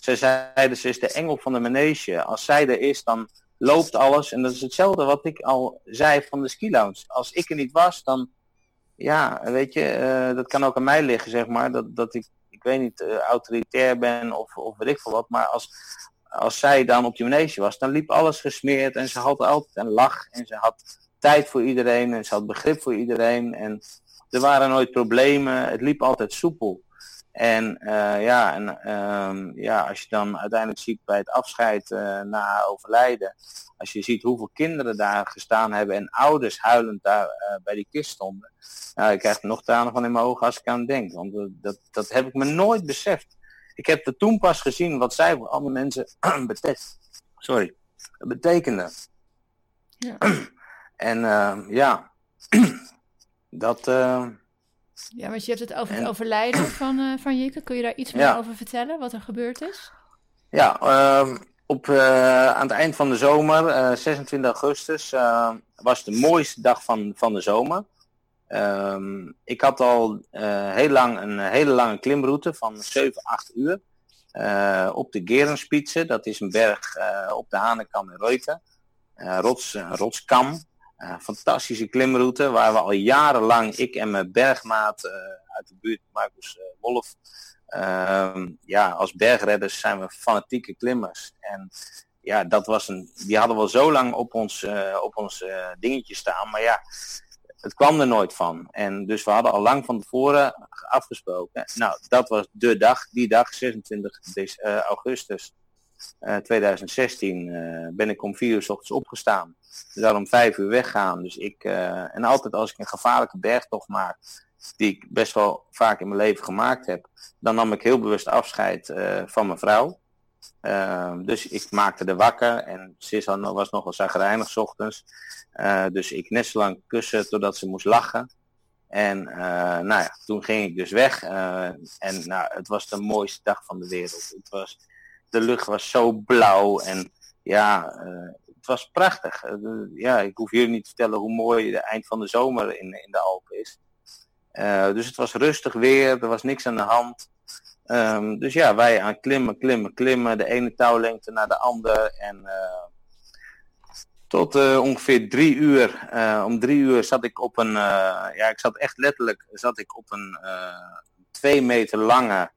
Zij zeiden, ze is de engel van de manege. Als zij er is, dan loopt alles. En dat is hetzelfde wat ik al zei van de ski lounge. Als ik er niet was, dan, ja, weet je, uh, dat kan ook aan mij liggen, zeg maar. Dat, dat ik, ik weet niet, uh, autoritair ben of, of weet ik veel wat. Maar als, als zij dan op die manege was, dan liep alles gesmeerd. En ze had altijd een lach. En ze had tijd voor iedereen. En ze had begrip voor iedereen. En er waren nooit problemen. Het liep altijd soepel. En uh, ja, en um, ja, als je dan uiteindelijk ziet bij het afscheid uh, na haar overlijden, als je ziet hoeveel kinderen daar gestaan hebben en ouders huilend daar uh, bij die kist stonden, nou, ik krijg er nog tranen van in mijn ogen als ik aan denk, want dat, dat heb ik me nooit beseft. Ik heb er toen pas gezien wat zij voor andere mensen betekent. Sorry, betekende. Ja. en ja, dat ja, want je hebt het over het overlijden van, uh, van Jikke. Kun je daar iets meer ja. over vertellen, wat er gebeurd is? Ja, uh, op, uh, aan het eind van de zomer, 26 augustus, was de mooiste dag van, van de zomer. Ehm, ik had al heel lang een hele lange klimroute van 7, 8 uur. op de Gerenspitze, dat is een berg op de Hanekam in Reuten. rots, rotskam. Uh, fantastische klimroute waar we al jarenlang, ik en mijn bergmaat uh, uit de buurt, Marcus uh, Wolf, ehm, ja, als bergredders zijn we fanatieke klimmers. En ja, dat was een, die hadden we al zo lang op ons, op ons dingetje staan, maar ja, het kwam er nooit van. En dus we hadden al lang van tevoren afgesproken. Nou, dat was de dag, die dag, 26 augustus 2016, ben ik om vier uur s ochtends opgestaan zou om vijf uur weggaan. Dus ik, uh, en altijd als ik een gevaarlijke bergtocht maak, die ik best wel vaak in mijn leven gemaakt heb, dan nam ik heel bewust afscheid van mijn vrouw. Dus ik maakte de wakker en Sis was nog wel zagrijnig ochtends. dus ik net zo lang kussen totdat ze moest lachen. En nou ja, toen ging ik dus weg. en nou, het was de mooiste dag van de wereld. Het was, de lucht was zo blauw en ja, het was prachtig. Eh, ja, ik hoef jullie niet te vertellen hoe mooi de eind van de zomer in, in de Alpen is. Uh, dus het was rustig weer, er was niks aan de hand. Um, dus ja, wij aan klimmen, klimmen, klimmen. De ene touwlengte naar de andere. En tot ongeveer drie uur. om drie uur zat ik op een, ja, ik zat echt letterlijk, zat ik op een twee meter lange,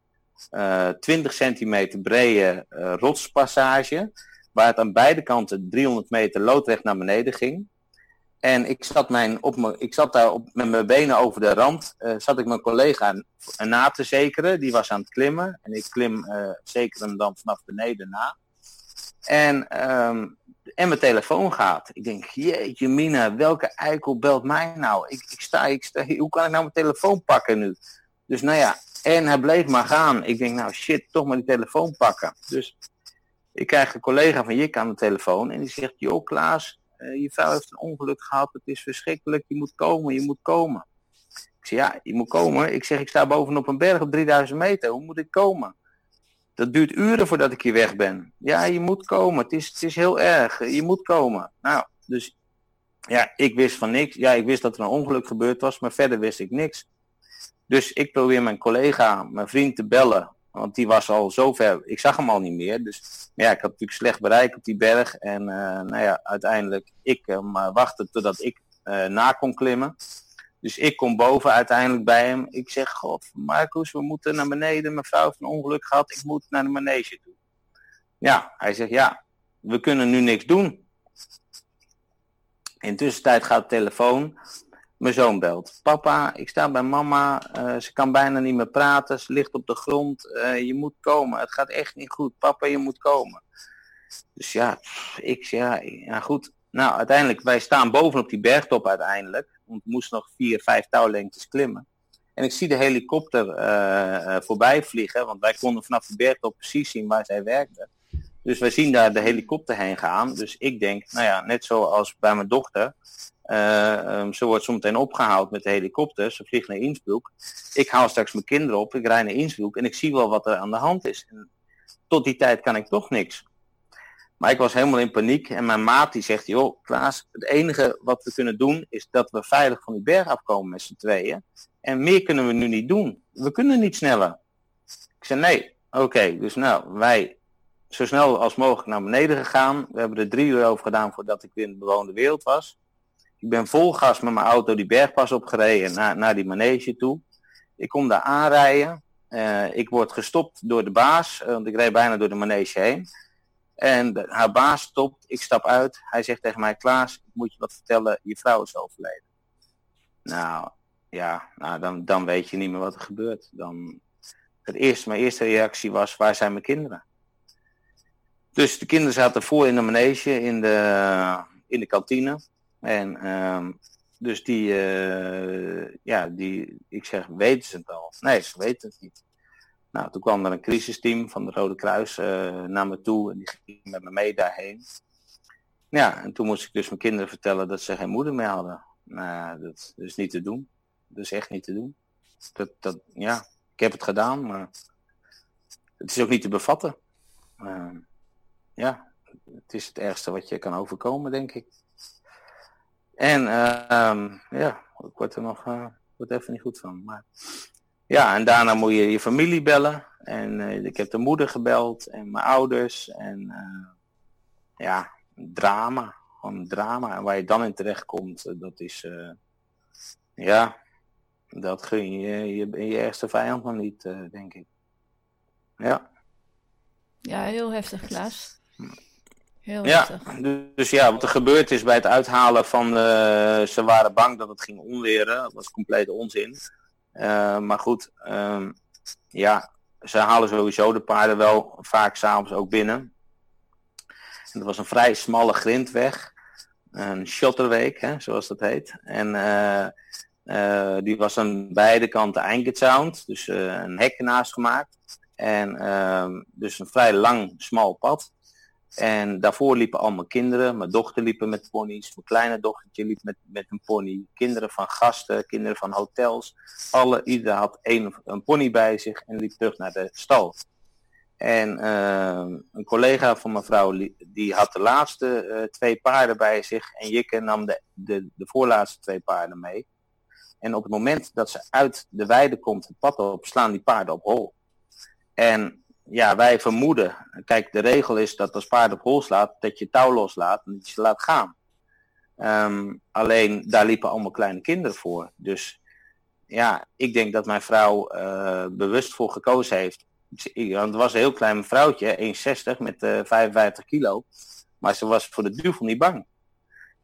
20 centimeter brede rotspassage waar het aan beide kanten 300 meter loodrecht naar beneden ging. En ik zat, mijn, op me, ik zat daar op, met mijn benen over de rand, uh, zat ik mijn collega na te zekeren. Die was aan het klimmen. En ik klim uh, zeker hem dan vanaf beneden na. En, um, en mijn telefoon gaat. Ik denk, jeetje mina, welke eikel belt mij nou? Ik, ik, sta, ik sta, hoe kan ik nou mijn telefoon pakken nu? Dus nou ja, en hij bleef maar gaan. Ik denk, nou shit, toch maar die telefoon pakken. Dus ik krijg een collega van Jik aan de telefoon en die zegt, joh Klaas, uh, je vrouw heeft een ongeluk gehad, het is verschrikkelijk, je moet komen, je moet komen. Ik zeg, ja, je moet komen. Ik zeg, ik sta bovenop een berg op 3000 meter, hoe moet ik komen? Dat duurt uren voordat ik hier weg ben. Ja, je moet komen, het is, het is heel erg, je moet komen. Nou, dus ja, ik wist van niks. Ja, ik wist dat er een ongeluk gebeurd was, maar verder wist ik niks. Dus ik probeer mijn collega, mijn vriend te bellen want die was al zo ver. Ik zag hem al niet meer. Dus ja, ik had natuurlijk slecht bereik op die berg. En uh, nou ja, uiteindelijk ik uh, maar wachten totdat ik uh, na kon klimmen. Dus ik kom boven uiteindelijk bij hem. Ik zeg, god, Marcus, we moeten naar beneden. Mijn vrouw heeft een ongeluk gehad. Ik moet naar de manege toe. Ja, hij zegt, ja, we kunnen nu niks doen. In tussentijd gaat de telefoon. Mijn zoon belt. Papa, ik sta bij mama. Uh, ze kan bijna niet meer praten. Ze ligt op de grond. Uh, je moet komen. Het gaat echt niet goed. Papa, je moet komen. Dus ja, ik ja, ja goed. Nou, uiteindelijk, wij staan bovenop die bergtop uiteindelijk. Want we moesten nog vier, vijf touwlengtes klimmen. En ik zie de helikopter uh, voorbij vliegen. Want wij konden vanaf de bergtop precies zien waar zij werkte. Dus wij zien daar de helikopter heen gaan. Dus ik denk, nou ja, net zoals bij mijn dochter. Uh, um, ze wordt zometeen opgehaald met de helikopter. Ze vliegt naar Innsbruck. Ik haal straks mijn kinderen op. Ik rij naar Innsbruck. En ik zie wel wat er aan de hand is. En tot die tijd kan ik toch niks. Maar ik was helemaal in paniek. En mijn maat die zegt, joh, Klaas, het enige wat we kunnen doen is dat we veilig van die berg afkomen met z'n tweeën. En meer kunnen we nu niet doen. We kunnen niet sneller. Ik zei, nee. Oké, dus nou, wij zo snel als mogelijk naar beneden gegaan. We hebben er drie uur over gedaan voordat ik weer in de bewoonde wereld was. Ik ben vol gas met mijn auto die bergpas opgereden naar, naar die manege toe. Ik kom daar aanrijden. Uh, ik word gestopt door de baas, uh, want ik reed bijna door de manege heen. En haar baas stopt, ik stap uit. Hij zegt tegen mij, Klaas, ik moet je wat vertellen, je vrouw is overleden. Nou, ja, nou, dan, dan weet je niet meer wat er gebeurt. Dan, het eerste, mijn eerste reactie was, waar zijn mijn kinderen? Dus de kinderen zaten voor in de manege, in de, in de kantine. En um, dus die, uh, ja, die, ik zeg, weten ze het al? Nee, ze weten het niet. Nou, toen kwam er een crisisteam van de Rode Kruis uh, naar me toe en die ging met me mee daarheen. Ja, en toen moest ik dus mijn kinderen vertellen dat ze geen moeder meer hadden. Nou, dat is niet te doen. Dat is echt niet te doen. Dat, dat, ja, ik heb het gedaan, maar het is ook niet te bevatten. Uh, ja, het is het ergste wat je kan overkomen, denk ik. En uh, ja, ik word er nog uh, word even niet goed van. Maar ja, en daarna moet je je familie bellen. En uh, ik heb de moeder gebeld en mijn ouders. En uh, ja, drama. Gewoon drama. En waar je dan in terecht komt, dat is... ja, dat gun je je, je ergste vijand nog niet, denk ik. Ja. Ja, heel heftig, Klaas. Heel ja, dus ja, wat er gebeurd is bij het uithalen van, uh, ze waren bang dat het ging onweren. Dat was complete onzin. Uh, maar goed, um, ja, ze halen sowieso de paarden wel vaak s'avonds ook binnen. En dat was een vrij smalle grindweg. Een shotterweek, hè, zoals dat heet. En uh, die was aan beide kanten eingezouwd. Dus een hek naast gemaakt. En ehm, dus een vrij lang, smal pad. En daarvoor liepen allemaal kinderen. Mijn dochter liep met ponies. Mijn kleine dochtertje liep met, met een pony. Kinderen van gasten, kinderen van hotels. Alle, ieder had één, een pony bij zich en liep terug naar de stal. En uh, een collega van mijn vrouw, die had de laatste uh, twee paarden bij zich. En Jikke nam de, de, de voorlaatste twee paarden mee. En op het moment dat ze uit de weide komt, het pad op, slaan die paarden op hol. En ja, wij vermoeden, kijk, de regel is dat als paard op hol slaat, dat je touw loslaat en dat je laat gaan. Um, alleen daar liepen allemaal kleine kinderen voor. Dus ja, ik denk dat mijn vrouw uh, bewust voor gekozen heeft. Want het was een heel klein vrouwtje, 1,60 met uh, 55 kilo. Maar ze was voor de duivel niet bang.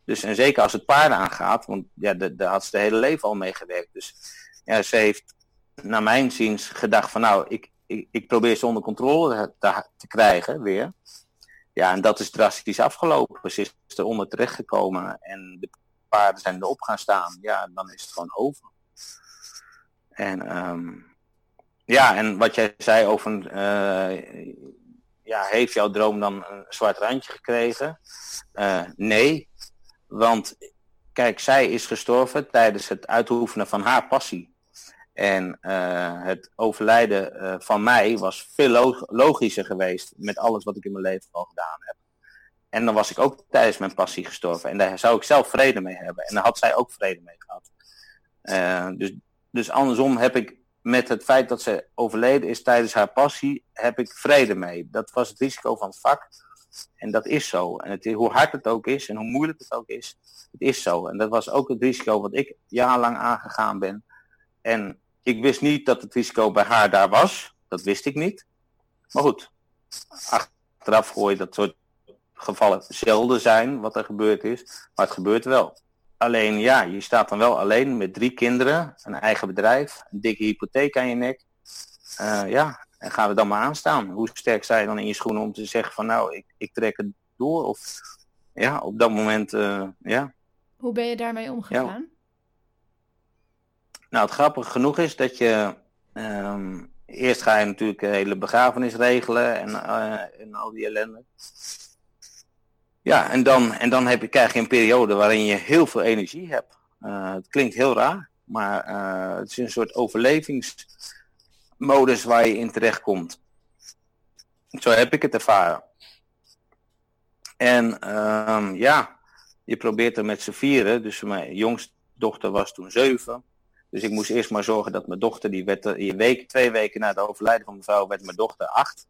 Dus en zeker als het paarden aangaat, want ja, daar had ze de hele leven al mee gewerkt. Dus ja, ze heeft naar mijn ziens gedacht van nou, ik, ik, probeer ze onder controle te, te, krijgen weer. Ja, en dat is drastisch afgelopen. Ze is eronder terechtgekomen en de paarden zijn erop gaan staan. Ja, dan is het gewoon over. En um, ja, en wat jij zei over, uh, ja, heeft jouw droom dan een zwart randje gekregen? Uh, nee, want kijk, zij is gestorven tijdens het uitoefenen van haar passie. En uh, het overlijden uh, van mij was veel log logischer geweest met alles wat ik in mijn leven al gedaan heb. En dan was ik ook tijdens mijn passie gestorven. En daar zou ik zelf vrede mee hebben. En daar had zij ook vrede mee gehad. Uh, dus, dus andersom heb ik met het feit dat ze overleden is tijdens haar passie, heb ik vrede mee. Dat was het risico van het vak. En dat is zo. En het, hoe hard het ook is en hoe moeilijk het ook is, het is zo. En dat was ook het risico wat ik jarenlang aangegaan ben. En ik wist niet dat het risico bij haar daar was. Dat wist ik niet. Maar goed, achteraf gooi je dat soort gevallen zelden zijn wat er gebeurd is. Maar het gebeurt wel. Alleen ja, je staat dan wel alleen met drie kinderen, een eigen bedrijf, een dikke hypotheek aan je nek. Uh, ja, en gaan we dan maar aanstaan. Hoe sterk sta je dan in je schoenen om te zeggen van nou, ik, ik trek het door? Of ja, op dat moment, uh, ja. Hoe ben je daarmee omgegaan? Ja. Nou, het grappige genoeg is dat je um, eerst ga je natuurlijk hele begrafenis regelen en, uh, en al die ellende. Ja, en dan, en dan heb je, krijg je een periode waarin je heel veel energie hebt. Uh, het klinkt heel raar, maar uh, het is een soort overlevingsmodus waar je in terecht komt. Zo heb ik het ervaren. En um, ja, je probeert er met z'n vieren. Dus mijn jongste dochter was toen zeven. Dus ik moest eerst maar zorgen dat mijn dochter, die werd een week, twee weken na het overlijden van mijn vrouw, werd mijn dochter acht.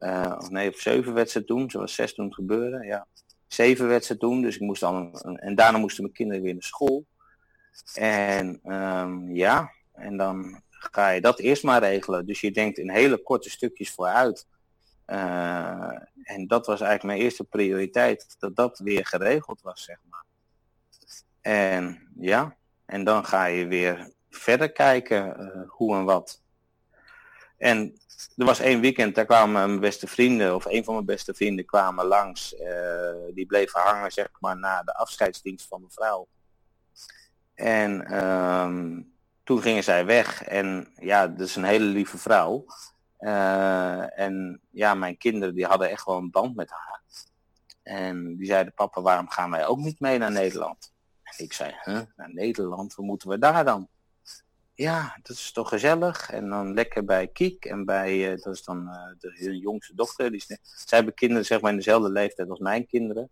Uh, of nee, of zeven werd ze toen. Ze was zes toen het gebeurde, ja. Zeven werd ze toen, dus ik moest dan... En daarna moesten mijn kinderen weer naar school. En um, ja, en dan ga je dat eerst maar regelen. Dus je denkt in hele korte stukjes vooruit. Uh, en dat was eigenlijk mijn eerste prioriteit, dat dat weer geregeld was, zeg maar. En ja, en dan ga je weer verder kijken uh, hoe en wat. En er was één weekend, daar kwamen mijn beste vrienden, of een van mijn beste vrienden kwamen langs. Uh, die bleven hangen, zeg maar, na de afscheidsdienst van mijn vrouw. En um, toen gingen zij weg. En ja, dat is een hele lieve vrouw. Uh, en ja, mijn kinderen die hadden echt wel een band met haar. En die zeiden, papa, waarom gaan wij ook niet mee naar Nederland? Ik zei, huh, naar Nederland, wat moeten we daar dan? ja, dat is toch gezellig. En dan lekker bij Kiek en bij, uh, dat is dan uh, de, jongste dochter. Die is, zij hebben kinderen zeg maar in dezelfde leeftijd als mijn kinderen.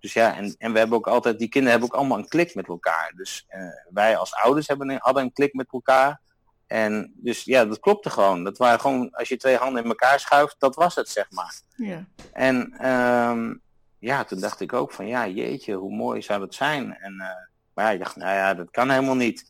Dus ja, en, en we hebben ook altijd, die kinderen hebben ook allemaal een klik met elkaar. Dus uh, wij als ouders hebben een, hadden een klik met elkaar. En dus ja, dat klopte gewoon. Dat waren gewoon, als je twee handen in elkaar schuift, dat was het, zeg maar. Ja. En um, ja, toen dacht ik ook van, ja, jeetje, hoe mooi zou dat zijn? En, maar ja, ik dacht, nou ja, dat kan helemaal niet.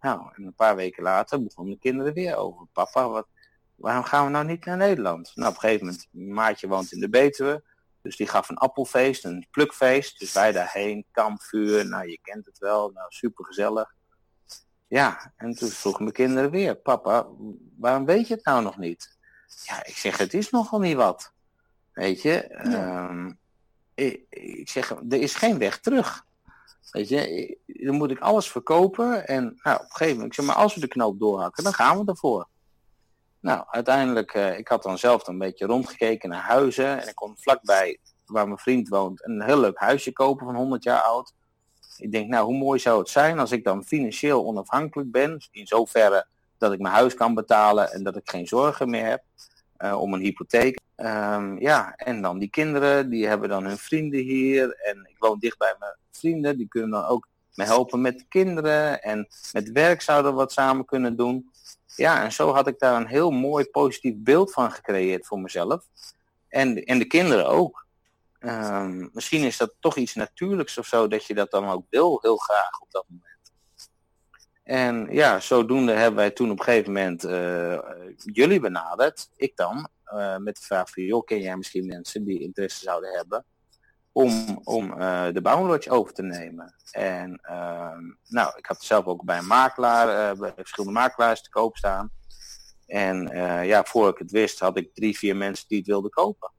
Nou, en een paar weken later begonnen de kinderen weer over. Papa, wat, waarom gaan we nou niet naar Nederland? Nou, op een gegeven moment, maatje woont in de Betuwe. Dus die gaf een appelfeest, een plukfeest. Dus wij daarheen, kampvuur, nou je kent het wel, nou super gezellig. Ja, en toen vroegen mijn kinderen weer, papa, waarom weet je het nou nog niet? Ja, ik zeg, het is nogal niet wat. Weet je, ja. um, ik, ik zeg, er is geen weg terug. Weet je, dan moet ik alles verkopen. En nou, op een gegeven moment, ik zeg maar, als we de knoop doorhakken, dan gaan we ervoor. Nou, uiteindelijk, ik had dan zelf een beetje rondgekeken naar huizen. En ik kon vlakbij, waar mijn vriend woont, een heel leuk huisje kopen van 100 jaar oud. Ik denk, nou, hoe mooi zou het zijn als ik dan financieel onafhankelijk ben. In zoverre dat ik mijn huis kan betalen en dat ik geen zorgen meer heb om een hypotheek. Um, ja, en dan die kinderen, die hebben dan hun vrienden hier. En ik woon dicht bij mijn vrienden, die kunnen dan ook me helpen met de kinderen. En met werk zouden we wat samen kunnen doen. Ja, en zo had ik daar een heel mooi positief beeld van gecreëerd voor mezelf. En, en de kinderen ook. Um, misschien is dat toch iets natuurlijks of zo, dat je dat dan ook wil, heel graag op dat moment. En ja, zodoende hebben wij toen op een gegeven moment uh, jullie benaderd, ik dan, uh, met de vraag van, joh, ken jij misschien mensen die interesse zouden hebben om, om uh, de bouwlodge over te nemen? En ehm, nou, ik had zelf ook bij een makelaar, bij verschillende makelaars te koop staan. En ja, voor ik het wist had ik drie, vier mensen die het wilden kopen.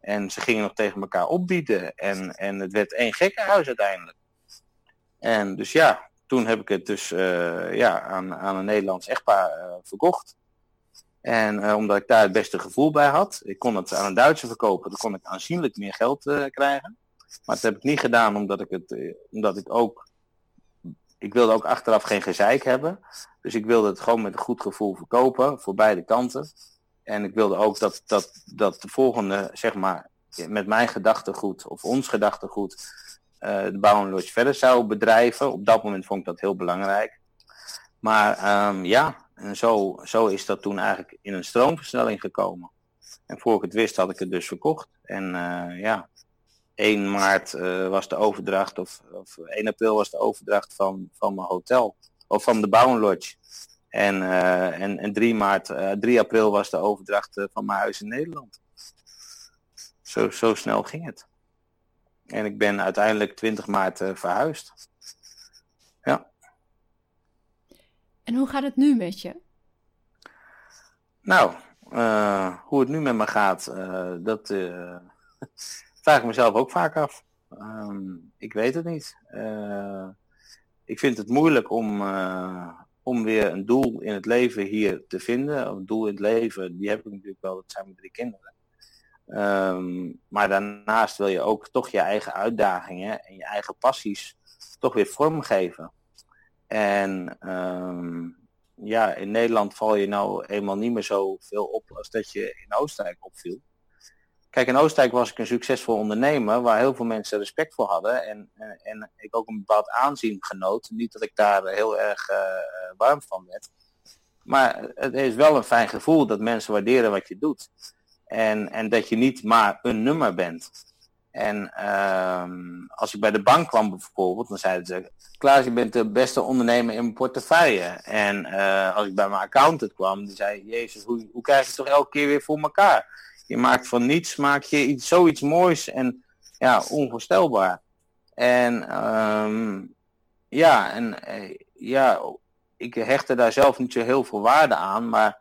En ze gingen nog tegen elkaar opbieden. En, en het werd één gekkenhuis uiteindelijk. En dus ja, toen heb ik het dus uh, ja, aan, aan een Nederlands echtpaar uh, verkocht. En uh, omdat ik daar het beste gevoel bij had, ik kon het aan een Duitser verkopen, dan kon ik aanzienlijk meer geld krijgen. Maar dat heb ik niet gedaan omdat ik het, omdat ik ook, ik wilde ook achteraf geen gezeik hebben. Dus ik wilde het gewoon met een goed gevoel verkopen, voor beide kanten. En ik wilde ook dat, dat, dat de volgende, zeg maar, met mijn gedachtegoed of ons gedachtegoed uh, de Bouwenlodge verder zou bedrijven. Op dat moment vond ik dat heel belangrijk. Maar um, ja, en zo, zo is dat toen eigenlijk in een stroomversnelling gekomen. En voor ik het wist had ik het dus verkocht. En ja, 1 maart was de overdracht, of, of 1 april was de overdracht van, van mijn hotel. Of van de Bouwenlodge. En, en, en 3, maart, 3 april was de overdracht van mijn huis in Nederland. Zo, zo snel ging het. En ik ben uiteindelijk 20 maart verhuisd. Ja. En hoe gaat het nu met je? Nou, uh, hoe het nu met me gaat, uh, dat uh, vraag ik mezelf ook vaak af. Um, ik weet het niet. ik vind het moeilijk om, om weer een doel in het leven hier te vinden. Een doel in het leven, die heb ik natuurlijk wel, dat zijn mijn drie kinderen. Um, maar daarnaast wil je ook toch je eigen uitdagingen en je eigen passies toch weer vormgeven. En um, ja, in Nederland val je nou eenmaal niet meer zo veel op als dat je in Oostenrijk opviel. Kijk, in Oostenrijk was ik een succesvol ondernemer waar heel veel mensen respect voor hadden en, en, en ik ook een bepaald aanzien genoot. Niet dat ik daar heel erg uh, warm van werd. Maar het is wel een fijn gevoel dat mensen waarderen wat je doet. En, en dat je niet maar een nummer bent. En uh, als ik bij de bank kwam bijvoorbeeld, dan zeiden ze, Klaas, je bent de beste ondernemer in mijn portefeuille. En uh, als ik bij mijn accountant kwam, die zei, Jezus, hoe, hoe krijg je het toch elke keer weer voor elkaar? Je maakt van niets, maak je iets, zoiets moois en ja, onvoorstelbaar. En um, ja, en uh, ja, ik hechtte daar zelf niet zo heel veel waarde aan, maar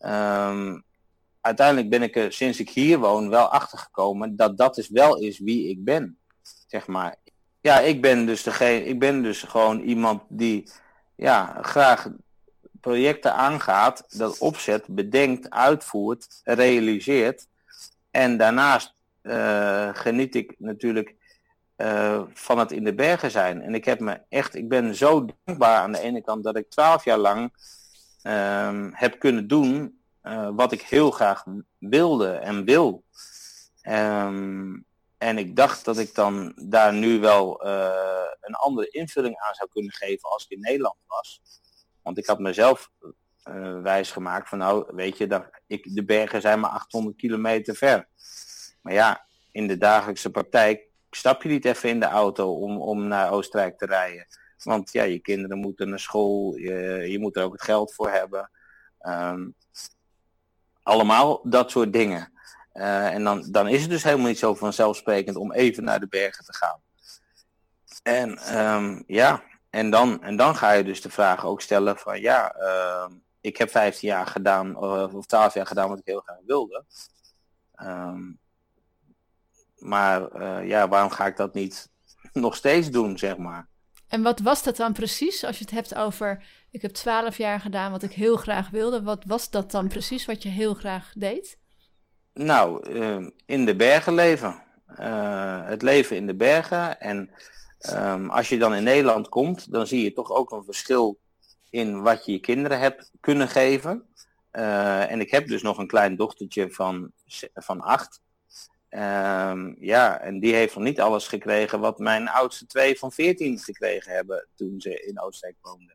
um, uiteindelijk ben ik er sinds ik hier woon wel achter gekomen dat dat is dus wel is wie ik ben. Zeg maar. Ja, ik ben dus degene, ik ben dus gewoon iemand die ja, graag projecten aangaat, dat opzet, bedenkt, uitvoert, realiseert. En daarnaast uh, geniet ik natuurlijk uh, van het in de bergen zijn. En ik heb me echt, ik ben zo dankbaar aan de ene kant dat ik twaalf jaar lang uh, heb kunnen doen uh, wat ik heel graag wilde en wil. Um, en ik dacht dat ik dan daar nu wel uh, een andere invulling aan zou kunnen geven als ik in Nederland was. Want ik had mezelf uh, wijs gemaakt van nou, weet je, dat ik, de bergen zijn maar 800 kilometer ver. Maar ja, in de dagelijkse praktijk stap je niet even in de auto om, om naar Oostenrijk te rijden. Want ja, je kinderen moeten naar school, je, je moet er ook het geld voor hebben. Um, allemaal dat soort dingen. Uh, en dan, dan is het dus helemaal niet zo vanzelfsprekend om even naar de bergen te gaan. En um, ja, en dan, en dan ga je dus de vraag ook stellen van ja, uh, ik heb 15 jaar gedaan, of 12 jaar gedaan wat ik heel graag wilde. Um, maar uh, ja, waarom ga ik dat niet nog steeds doen, zeg maar? En wat was dat dan precies, als je het hebt over, ik heb twaalf jaar gedaan wat ik heel graag wilde. Wat was dat dan precies wat je heel graag deed? Nou, uh, in de bergen leven. Uh, het leven in de bergen. En um, als je dan in Nederland komt, dan zie je toch ook een verschil in wat je je kinderen hebt kunnen geven. Uh, en ik heb dus nog een klein dochtertje van, van acht. Um, ja, en die heeft nog niet alles gekregen wat mijn oudste twee van 14 gekregen hebben toen ze in Oostenrijk woonden.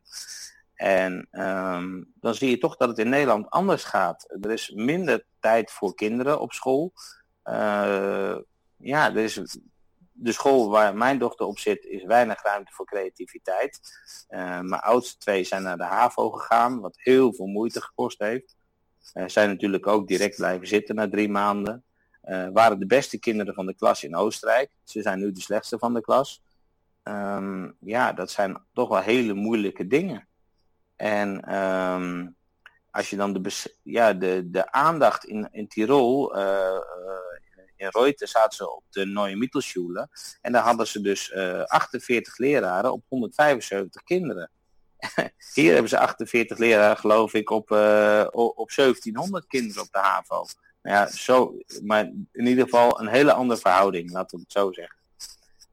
En um, dan zie je toch dat het in Nederland anders gaat. Er is minder tijd voor kinderen op school. Uh, ja, er is, de school waar mijn dochter op zit is weinig ruimte voor creativiteit. Uh, mijn oudste twee zijn naar de HAVO gegaan, wat heel veel moeite gekost heeft. Uh, zijn natuurlijk ook direct blijven zitten na drie maanden. Uh, waren de beste kinderen van de klas in Oostenrijk. Ze zijn nu de slechtste van de klas. Um, ja, dat zijn toch wel hele moeilijke dingen. En um, als je dan de, ja, de, de aandacht in, in Tirol, uh, uh, in Reuten zaten ze op de Neue Mittelschule. En daar hadden ze dus 48 leraren op 175 kinderen. Hier hebben ze 48 leraren, geloof ik, op, op 1700 kinderen op de HAVO. Ja, zo, maar in ieder geval een hele andere verhouding, laten we het zo zeggen.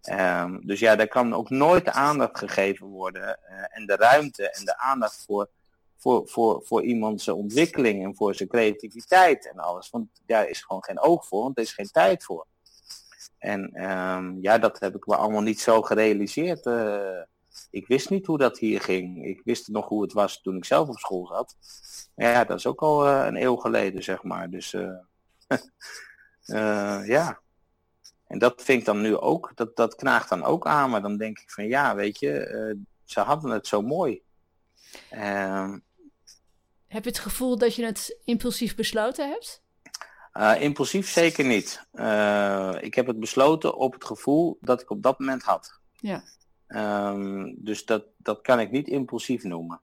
Um, dus ja, daar kan ook nooit de aandacht gegeven worden uh, en de ruimte en de aandacht voor, voor, voor, voor iemands ontwikkeling en voor zijn creativiteit en alles. Want daar is gewoon geen oog voor, want er is geen tijd voor. En um, ja, dat heb ik me allemaal niet zo gerealiseerd. Uh, ik wist niet hoe dat hier ging. Ik wist nog hoe het was toen ik zelf op school zat. Ja, dat is ook al uh, een eeuw geleden, zeg maar. Dus uh, uh, ja. En dat vind ik dan nu ook, dat, dat knaagt dan ook aan. Maar dan denk ik van ja, weet je, ze hadden het zo mooi. Ehm, heb je het gevoel dat je het impulsief besloten hebt? Uh, impulsief zeker niet. Uh, ik heb het besloten op het gevoel dat ik op dat moment had. Ja. Um, dus dat, dat kan ik niet impulsief noemen.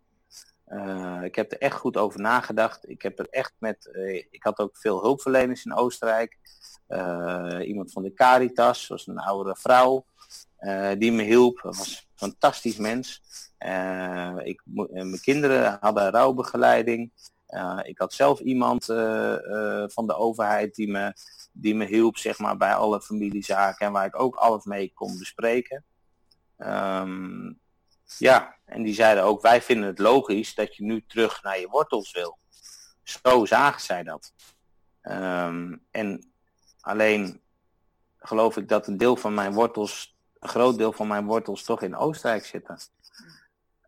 Uh, ik heb er echt goed over nagedacht. Ik heb er echt met. ik had ook veel hulpverleners in Oostenrijk. iemand van de Caritas, was een oudere vrouw, die me hielp. Dat was een fantastisch mens. ik, mijn kinderen hadden rouwbegeleiding. Ik had zelf iemand van de overheid die me, die me hielp zeg maar, bij alle familiezaken en waar ik ook alles mee kon bespreken. Um, ja, en die zeiden ook, wij vinden het logisch dat je nu terug naar je wortels wil. Zo zagen zij dat. Um, en alleen geloof ik dat een deel van mijn wortels, een groot deel van mijn wortels toch in Oostenrijk zitten.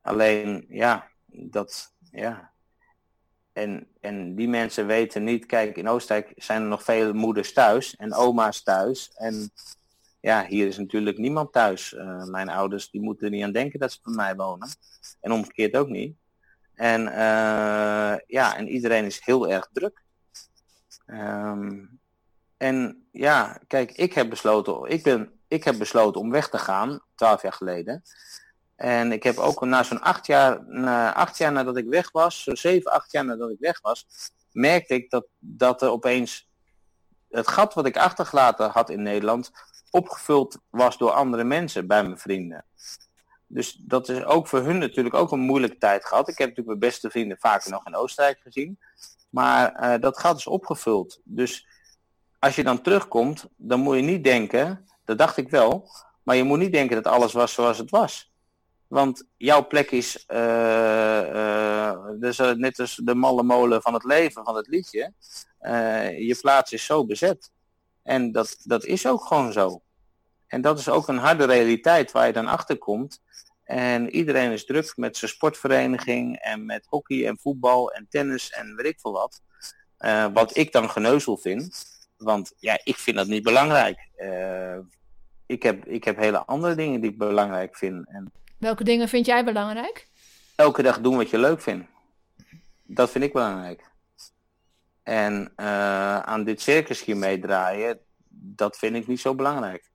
Alleen, ja, dat, ja, en, en die mensen weten niet, kijk, in Oostenrijk zijn er nog veel moeders thuis en oma's thuis. En ja, hier is natuurlijk niemand thuis. Uh, mijn ouders die moeten er niet aan denken dat ze bij mij wonen. En omgekeerd ook niet. En uh, ja, en iedereen is heel erg druk. Um, en ja, kijk, ik heb besloten, ik ben, ik heb besloten om weg te gaan, twaalf jaar geleden. En ik heb ook na zo'n acht jaar, na acht jaar nadat ik weg was, zo'n zeven, acht jaar nadat ik weg was, merkte ik dat, dat er opeens het gat wat ik achtergelaten had in Nederland opgevuld was door andere mensen bij mijn vrienden. Dus dat is ook voor hun natuurlijk ook een moeilijke tijd gehad. Ik heb natuurlijk mijn beste vrienden vaker nog in Oostenrijk gezien. Maar uh, dat gat is opgevuld. Dus als je dan terugkomt, dan moet je niet denken, dat dacht ik wel, maar je moet niet denken dat alles was zoals het was. Want jouw plek is, uh, dus, net als de malle molen van het leven, van het liedje. je plaats is zo bezet. En dat, dat is ook gewoon zo. En dat is ook een harde realiteit waar je dan achter komt. En iedereen is druk met zijn sportvereniging en met hockey en voetbal en tennis en weet ik veel wat. wat ik dan geneuzel vind. Want ja, ik vind dat niet belangrijk. ik, heb, ik heb hele andere dingen die ik belangrijk vind. En Welke dingen vind jij belangrijk? Elke dag doen wat je leuk vindt. Dat vind ik belangrijk. En uh, aan dit circus hier meedraaien, dat vind ik niet zo belangrijk.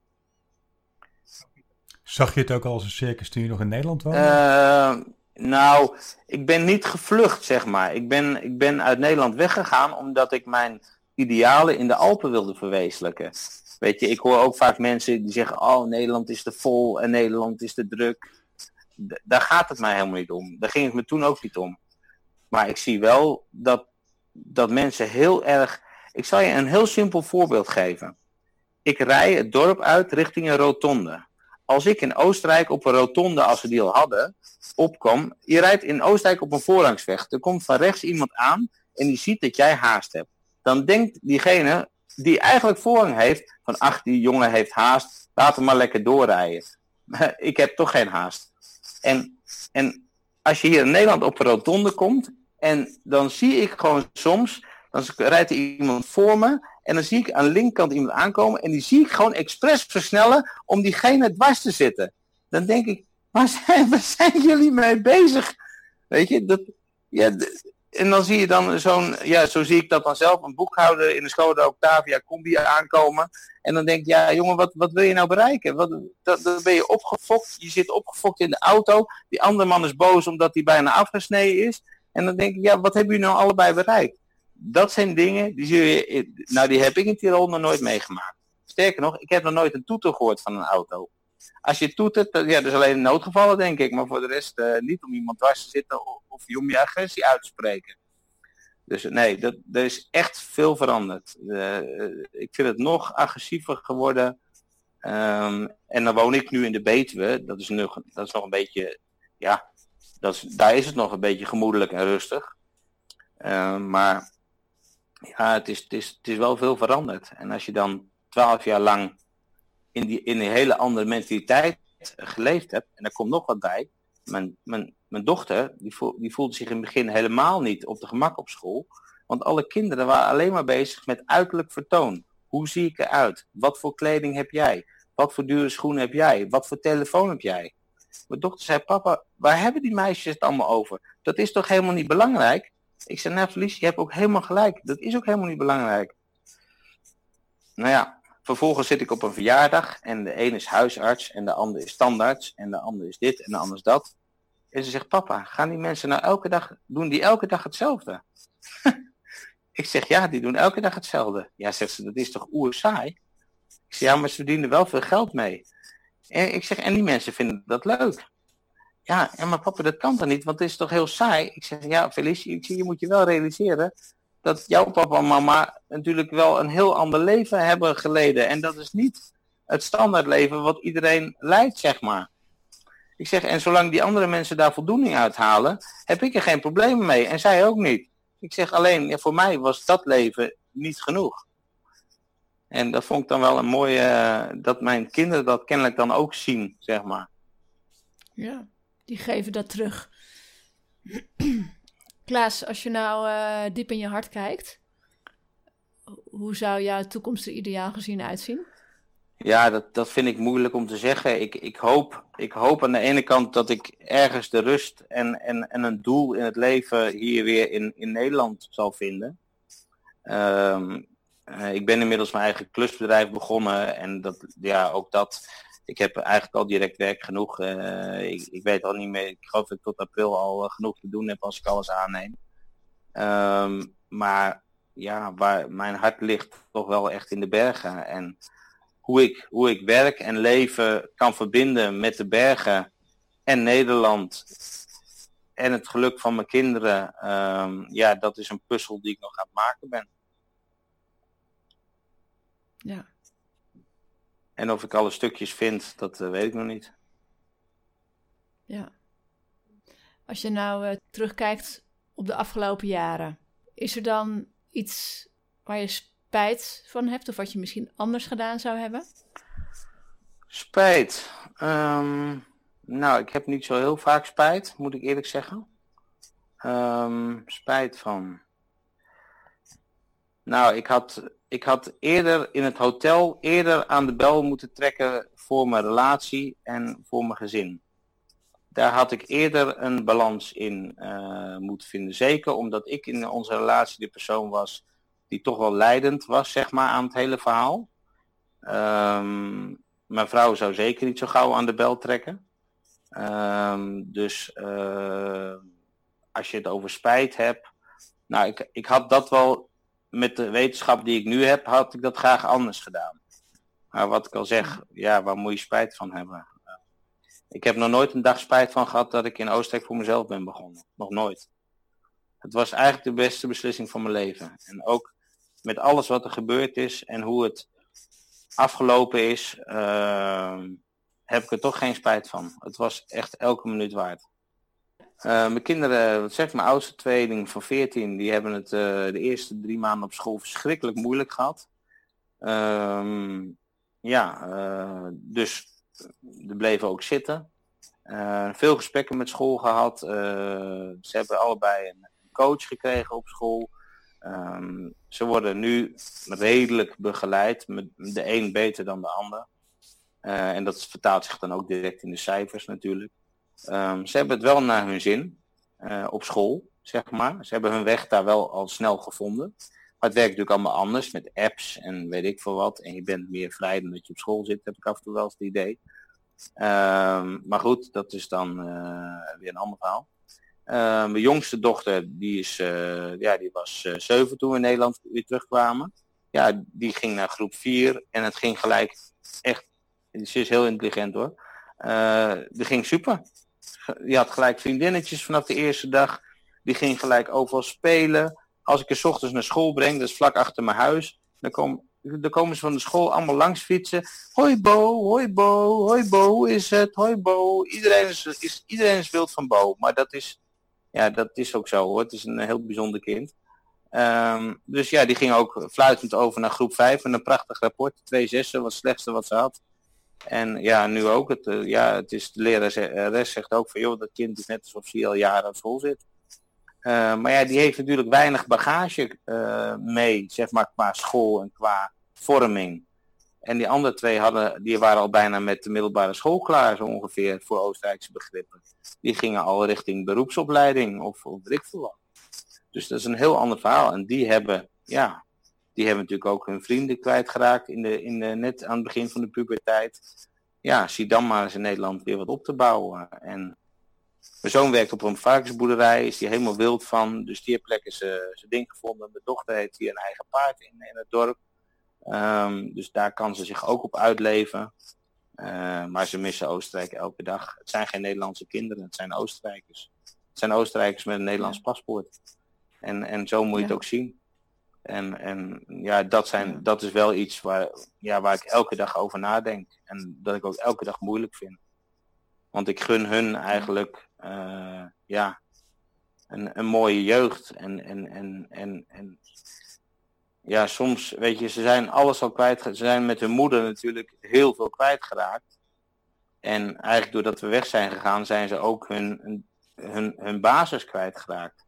Zag je het ook als een circus toen je nog in Nederland was? Uh, nou, ik ben niet gevlucht, zeg maar. Ik ben, ik ben uit Nederland weggegaan omdat ik mijn idealen in de Alpen wilde verwezenlijken. Weet je, ik hoor ook vaak mensen die zeggen, oh, Nederland is te vol en Nederland is te druk daar gaat het mij helemaal niet om. Daar ging het me toen ook niet om. Maar ik zie wel dat, dat mensen heel erg. Ik zal je een heel simpel voorbeeld geven. Ik rij het dorp uit richting een rotonde. Als ik in Oostenrijk op een rotonde, als we die al hadden, opkom. Je rijdt in Oostenrijk op een voorrangsweg. Er komt van rechts iemand aan en die ziet dat jij haast hebt. Dan denkt diegene die eigenlijk voorrang heeft: van ach, die jongen heeft haast, laat hem maar lekker doorrijden. ik heb toch geen haast. En, en als je hier in Nederland op een rotonde komt, en dan zie ik gewoon soms, dan rijdt er iemand voor me, en dan zie ik aan de linkerkant iemand aankomen, en die zie ik gewoon expres versnellen om diegene dwars te zitten. Dan denk ik, waar zijn, waar zijn jullie mee bezig? Weet je, dat, ja, en dan zie je dan zo'n, ja, zo zie ik dat dan zelf, een boekhouder in de Skoda Octavia Combi aankomen. En dan denk ik, ja jongen, wat, wat wil je nou bereiken? Wat, dat, ben je opgefokt, je zit opgefokt in de auto. Die andere man is boos omdat hij bijna afgesneden is. En dan denk ik, ja, wat hebben jullie nou allebei bereikt? Dat zijn dingen, die, je, nou, die heb ik in Tirol nog nooit meegemaakt. Sterker nog, ik heb nog nooit een toeter gehoord van een auto. Als je toetert, ja, dat is alleen in noodgevallen denk ik, maar voor de rest uh, niet om iemand dwars te zitten of, om je agressie uit te spreken. Dus nee, dat, er is echt veel veranderd. Uh, ik vind het nog agressiever geworden. Um, en dan woon ik nu in de Betuwe. Dat is nog, dat is nog een beetje, ja, daar is het nog een beetje gemoedelijk en rustig. Um, maar ja, het is, het, is, het is wel veel veranderd. En als je dan twaalf jaar lang in, die, in een hele andere mentaliteit geleefd hebt, en er komt nog wat bij. Mijn, mijn, mijn dochter, die, voel, die voelde zich in het begin helemaal niet op de gemak op school. Want alle kinderen waren alleen maar bezig met uiterlijk vertoon. Hoe zie ik eruit? Wat voor kleding heb jij? Wat voor dure schoenen heb jij? Wat voor telefoon heb jij? Mijn dochter zei, papa, waar hebben die meisjes het allemaal over? Dat is toch helemaal niet belangrijk? Ik zei, nou Felice, je hebt ook helemaal gelijk. Dat is ook helemaal niet belangrijk. Nou ja, vervolgens zit ik op een verjaardag en de een is huisarts en de ander is standaards en de ander is dit en de ander is dat. En ze zegt, papa, gaan die mensen nou elke dag, doen die elke dag hetzelfde? ik zeg, ja, die doen elke dag hetzelfde. Ja, zegt ze, dat is toch oer saai? Ik zeg, ja, maar ze verdienen wel veel geld mee. En ik zeg, en die mensen vinden dat leuk. Ja, en maar papa, dat kan dan niet, want het is toch heel saai? Ik zeg, ja, Felicie, je moet je wel realiseren dat jouw papa en mama natuurlijk wel een heel ander leven hebben geleden. En dat is niet het standaardleven wat iedereen leidt, zeg maar. Ik zeg, en zolang die andere mensen daar voldoening uithalen, heb ik er geen problemen mee. En zij ook niet. Ik zeg alleen, ja, voor mij was dat leven niet genoeg. En dat vond ik dan wel een mooie, uh, dat mijn kinderen dat kennelijk dan ook zien, zeg maar. Ja, die geven dat terug. Klaas, als je nou uh, diep in je hart kijkt, hoe zou jouw toekomst er ideaal gezien uitzien? Ja, dat, dat vind ik moeilijk om te zeggen. Ik, ik, hoop, ik hoop aan de ene kant dat ik ergens de rust en, en, en een doel in het leven hier weer in, in Nederland zal vinden. Um, uh, ik ben inmiddels mijn eigen klusbedrijf begonnen en dat, ja, ook dat. Ik heb eigenlijk al direct werk genoeg. Uh, ik, ik, weet al niet meer. Ik geloof dat ik tot april al uh, genoeg te doen heb als ik alles aanneem. Um, maar ja, waar mijn hart ligt toch wel echt in de bergen. En hoe ik, hoe ik werk en leven kan verbinden met de bergen en Nederland en het geluk van mijn kinderen, um, ja, dat is een puzzel die ik nog aan het maken ben. Ja. En of ik alle stukjes vind, dat uh, weet ik nog niet. Ja. Als je nou uh, terugkijkt op de afgelopen jaren, is er dan iets waar je spijt van hebt of wat je misschien anders gedaan zou hebben? Spijt. Um, nou, ik heb niet zo heel vaak spijt, moet ik eerlijk zeggen. Um, spijt van. Nou, ik had, ik had eerder in het hotel eerder aan de bel moeten trekken voor mijn relatie en voor mijn gezin. Daar had ik eerder een balans in uh, moeten vinden. Zeker omdat ik in onze relatie de persoon was die toch wel leidend was, zeg maar, aan het hele verhaal. Um, mijn vrouw zou zeker niet zo gauw aan de bel trekken. Um, dus uh, als je het over spijt hebt. Nou, ik, ik had dat wel met de wetenschap die ik nu heb, had ik dat graag anders gedaan. Maar wat ik al zeg, ja, waar moet je spijt van hebben? Ik heb nog nooit een dag spijt van gehad dat ik in Oostenrijk voor mezelf ben begonnen. Nog nooit. Het was eigenlijk de beste beslissing van mijn leven. En ook met alles wat er gebeurd is en hoe het afgelopen is, uh, heb ik er toch geen spijt van. Het was echt elke minuut waard. Uh, mijn kinderen, wat zeg mijn oudste tweeling van 14, die hebben het uh, de eerste drie maanden op school verschrikkelijk moeilijk gehad. Uh, ja, uh, dus die bleven ook zitten. veel gesprekken met school gehad. ze hebben allebei een coach gekregen op school. Um, ze worden nu redelijk begeleid, met de een beter dan de ander. En dat vertaalt zich dan ook direct in de cijfers natuurlijk. Um, ze hebben het wel naar hun zin uh, op school, zeg maar. Ze hebben hun weg daar wel al snel gevonden. Maar het werkt natuurlijk allemaal anders met apps en weet ik veel wat. En je bent meer vrij dan dat je op school zit, heb ik af en toe wel eens het idee. Um, maar goed, dat is dan uh, weer een ander verhaal. Uh, mijn jongste dochter, die, is, uh, ja, die was zeven toen we in Nederland weer terugkwamen. Ja, die ging naar groep 4 en het ging gelijk echt, ze is heel intelligent hoor. die ging super. Die had gelijk vriendinnetjes vanaf de eerste dag. Die ging gelijk overal spelen. Als ik er ochtends naar school breng, dat is vlak achter mijn huis, dan, kom, dan komen ze van de school allemaal langs fietsen. Hoi Bo, hoi Bo, hoi Bo, is het? Hoi Bo. Iedereen is, is, iedereen is wild van Bo, maar dat is ja, dat is ook zo hoor. Het is een heel bijzonder kind. Um, dus ja, die ging ook fluitend over naar groep 5 en een prachtig rapport. Twee zessen was het slechtste wat ze had. En ja, nu ook. Het, uh, ja, het is, de lerares zegt ook van, joh, dat kind is net alsof hij al jaren op school zit. Uh, maar ja, die heeft natuurlijk weinig bagage mee, zeg maar, qua school en qua vorming. En die andere twee hadden, die waren al bijna met de middelbare school klaar, zo ongeveer, voor Oostenrijkse begrippen. Die gingen al richting beroepsopleiding of, of. Dus dat is een heel ander verhaal. En die hebben, ja, die hebben natuurlijk ook hun vrienden kwijtgeraakt in de, in de, net aan het begin van de puberteit. Ja, zie dan maar eens in Nederland weer wat op te bouwen. En mijn zoon werkt op een varkensboerderij, is die helemaal wild van. Dus die heeft lekker zijn ding gevonden. Mijn dochter heeft hier een eigen paard in, in het dorp. Um, dus daar kan ze zich ook op uitleven. Uh, maar ze missen Oostenrijk elke dag. Het zijn geen Nederlandse kinderen, het zijn Oostenrijkers. Het zijn Oostenrijkers met een Nederlands paspoort. En, en zo moet je het ook zien. En, en ja, dat, zijn, dat is wel iets waar, ja, waar ik elke dag over nadenk. En dat ik ook elke dag moeilijk vind. Want ik gun hun eigenlijk uh, ja, een, een mooie jeugd. En, en, en, en, en ja, soms, weet je, ze zijn alles al kwijt. Ze zijn met hun moeder natuurlijk heel veel kwijtgeraakt. En eigenlijk doordat we weg zijn gegaan, zijn ze ook hun, hun, hun basis kwijtgeraakt.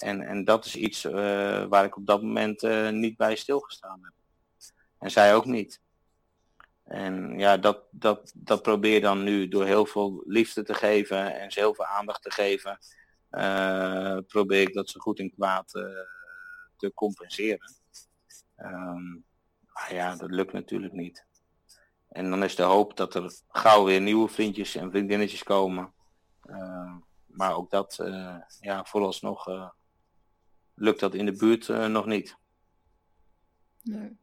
En, en dat is iets uh, waar ik op dat moment uh, niet bij stilgestaan heb. En zij ook niet. En ja, dat, dat, dat probeer dan nu door heel veel liefde te geven en ze heel veel aandacht te geven. Uh, probeer ik dat zo goed en kwaad te compenseren. Um, maar ja, dat lukt natuurlijk niet. En dan is de hoop dat er gauw weer nieuwe vriendjes en vriendinnetjes komen. Uh, maar ook dat, ja, vooralsnog lukt dat in de buurt nog niet. Nee.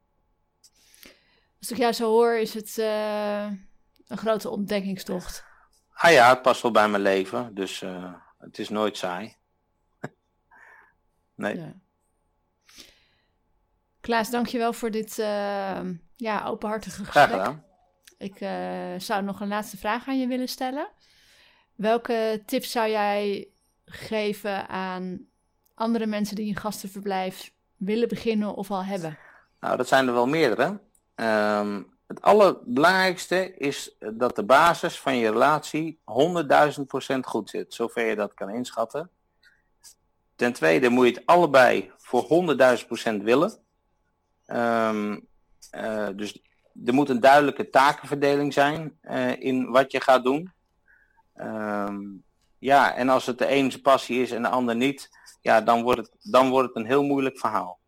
Als ik jou zo hoor, is het een grote ontdekkingstocht. Ah ja, het past wel bij mijn leven, dus het is nooit saai. nee. Ja. Klaas, dankjewel voor dit ja, openhartige gesprek. Graag gedaan. Ik zou nog een laatste vraag aan je willen stellen. Welke tips zou jij geven aan andere mensen die een gastenverblijf willen beginnen of al hebben? Nou, dat zijn er wel meerdere. Um, het allerbelangrijkste is dat de basis van je relatie 100.000% goed zit, zover je dat kan inschatten. Ten tweede moet je het allebei voor 100.000% willen. Um, uh, dus er moet een duidelijke takenverdeling zijn uh, in wat je gaat doen. Um, ja, en als het de ene passie is en de ander niet, ja, dan wordt het, dan wordt het een heel moeilijk verhaal.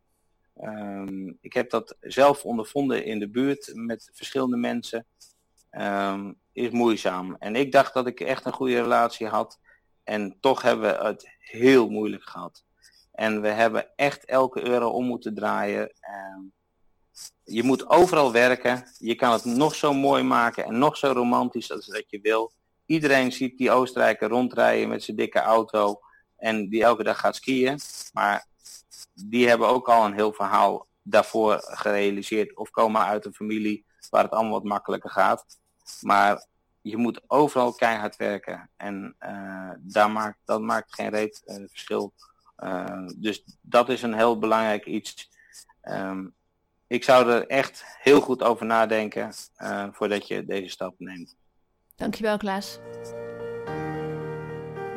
Um, ik heb dat zelf ondervonden in de buurt met verschillende mensen. Um, is moeizaam. En ik dacht dat ik echt een goede relatie had. En toch hebben we het heel moeilijk gehad. En we hebben echt elke euro om moeten draaien. En je moet overal werken. Je kan het nog zo mooi maken en nog zo romantisch als dat je wil. Iedereen ziet die Oostenrijker rondrijden met zijn dikke auto en die elke dag gaat skiën. Maar die hebben ook al een heel verhaal daarvoor gerealiseerd of komen uit een familie waar het allemaal wat makkelijker gaat. Maar je moet overal keihard werken en uh, daar maakt, dat maakt geen reet uh, verschil uh, dus dat is een heel belangrijk iets. Um, ik zou er echt heel goed over nadenken voordat je deze stap neemt. Dankjewel Klaas.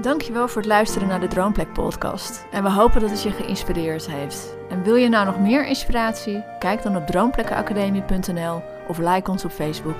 Dankjewel voor het luisteren naar de Droomplek podcast. En we hopen dat het je geïnspireerd heeft. En wil je nou nog meer inspiratie? Kijk dan op droomplekkenacademie.nl of like ons op Facebook.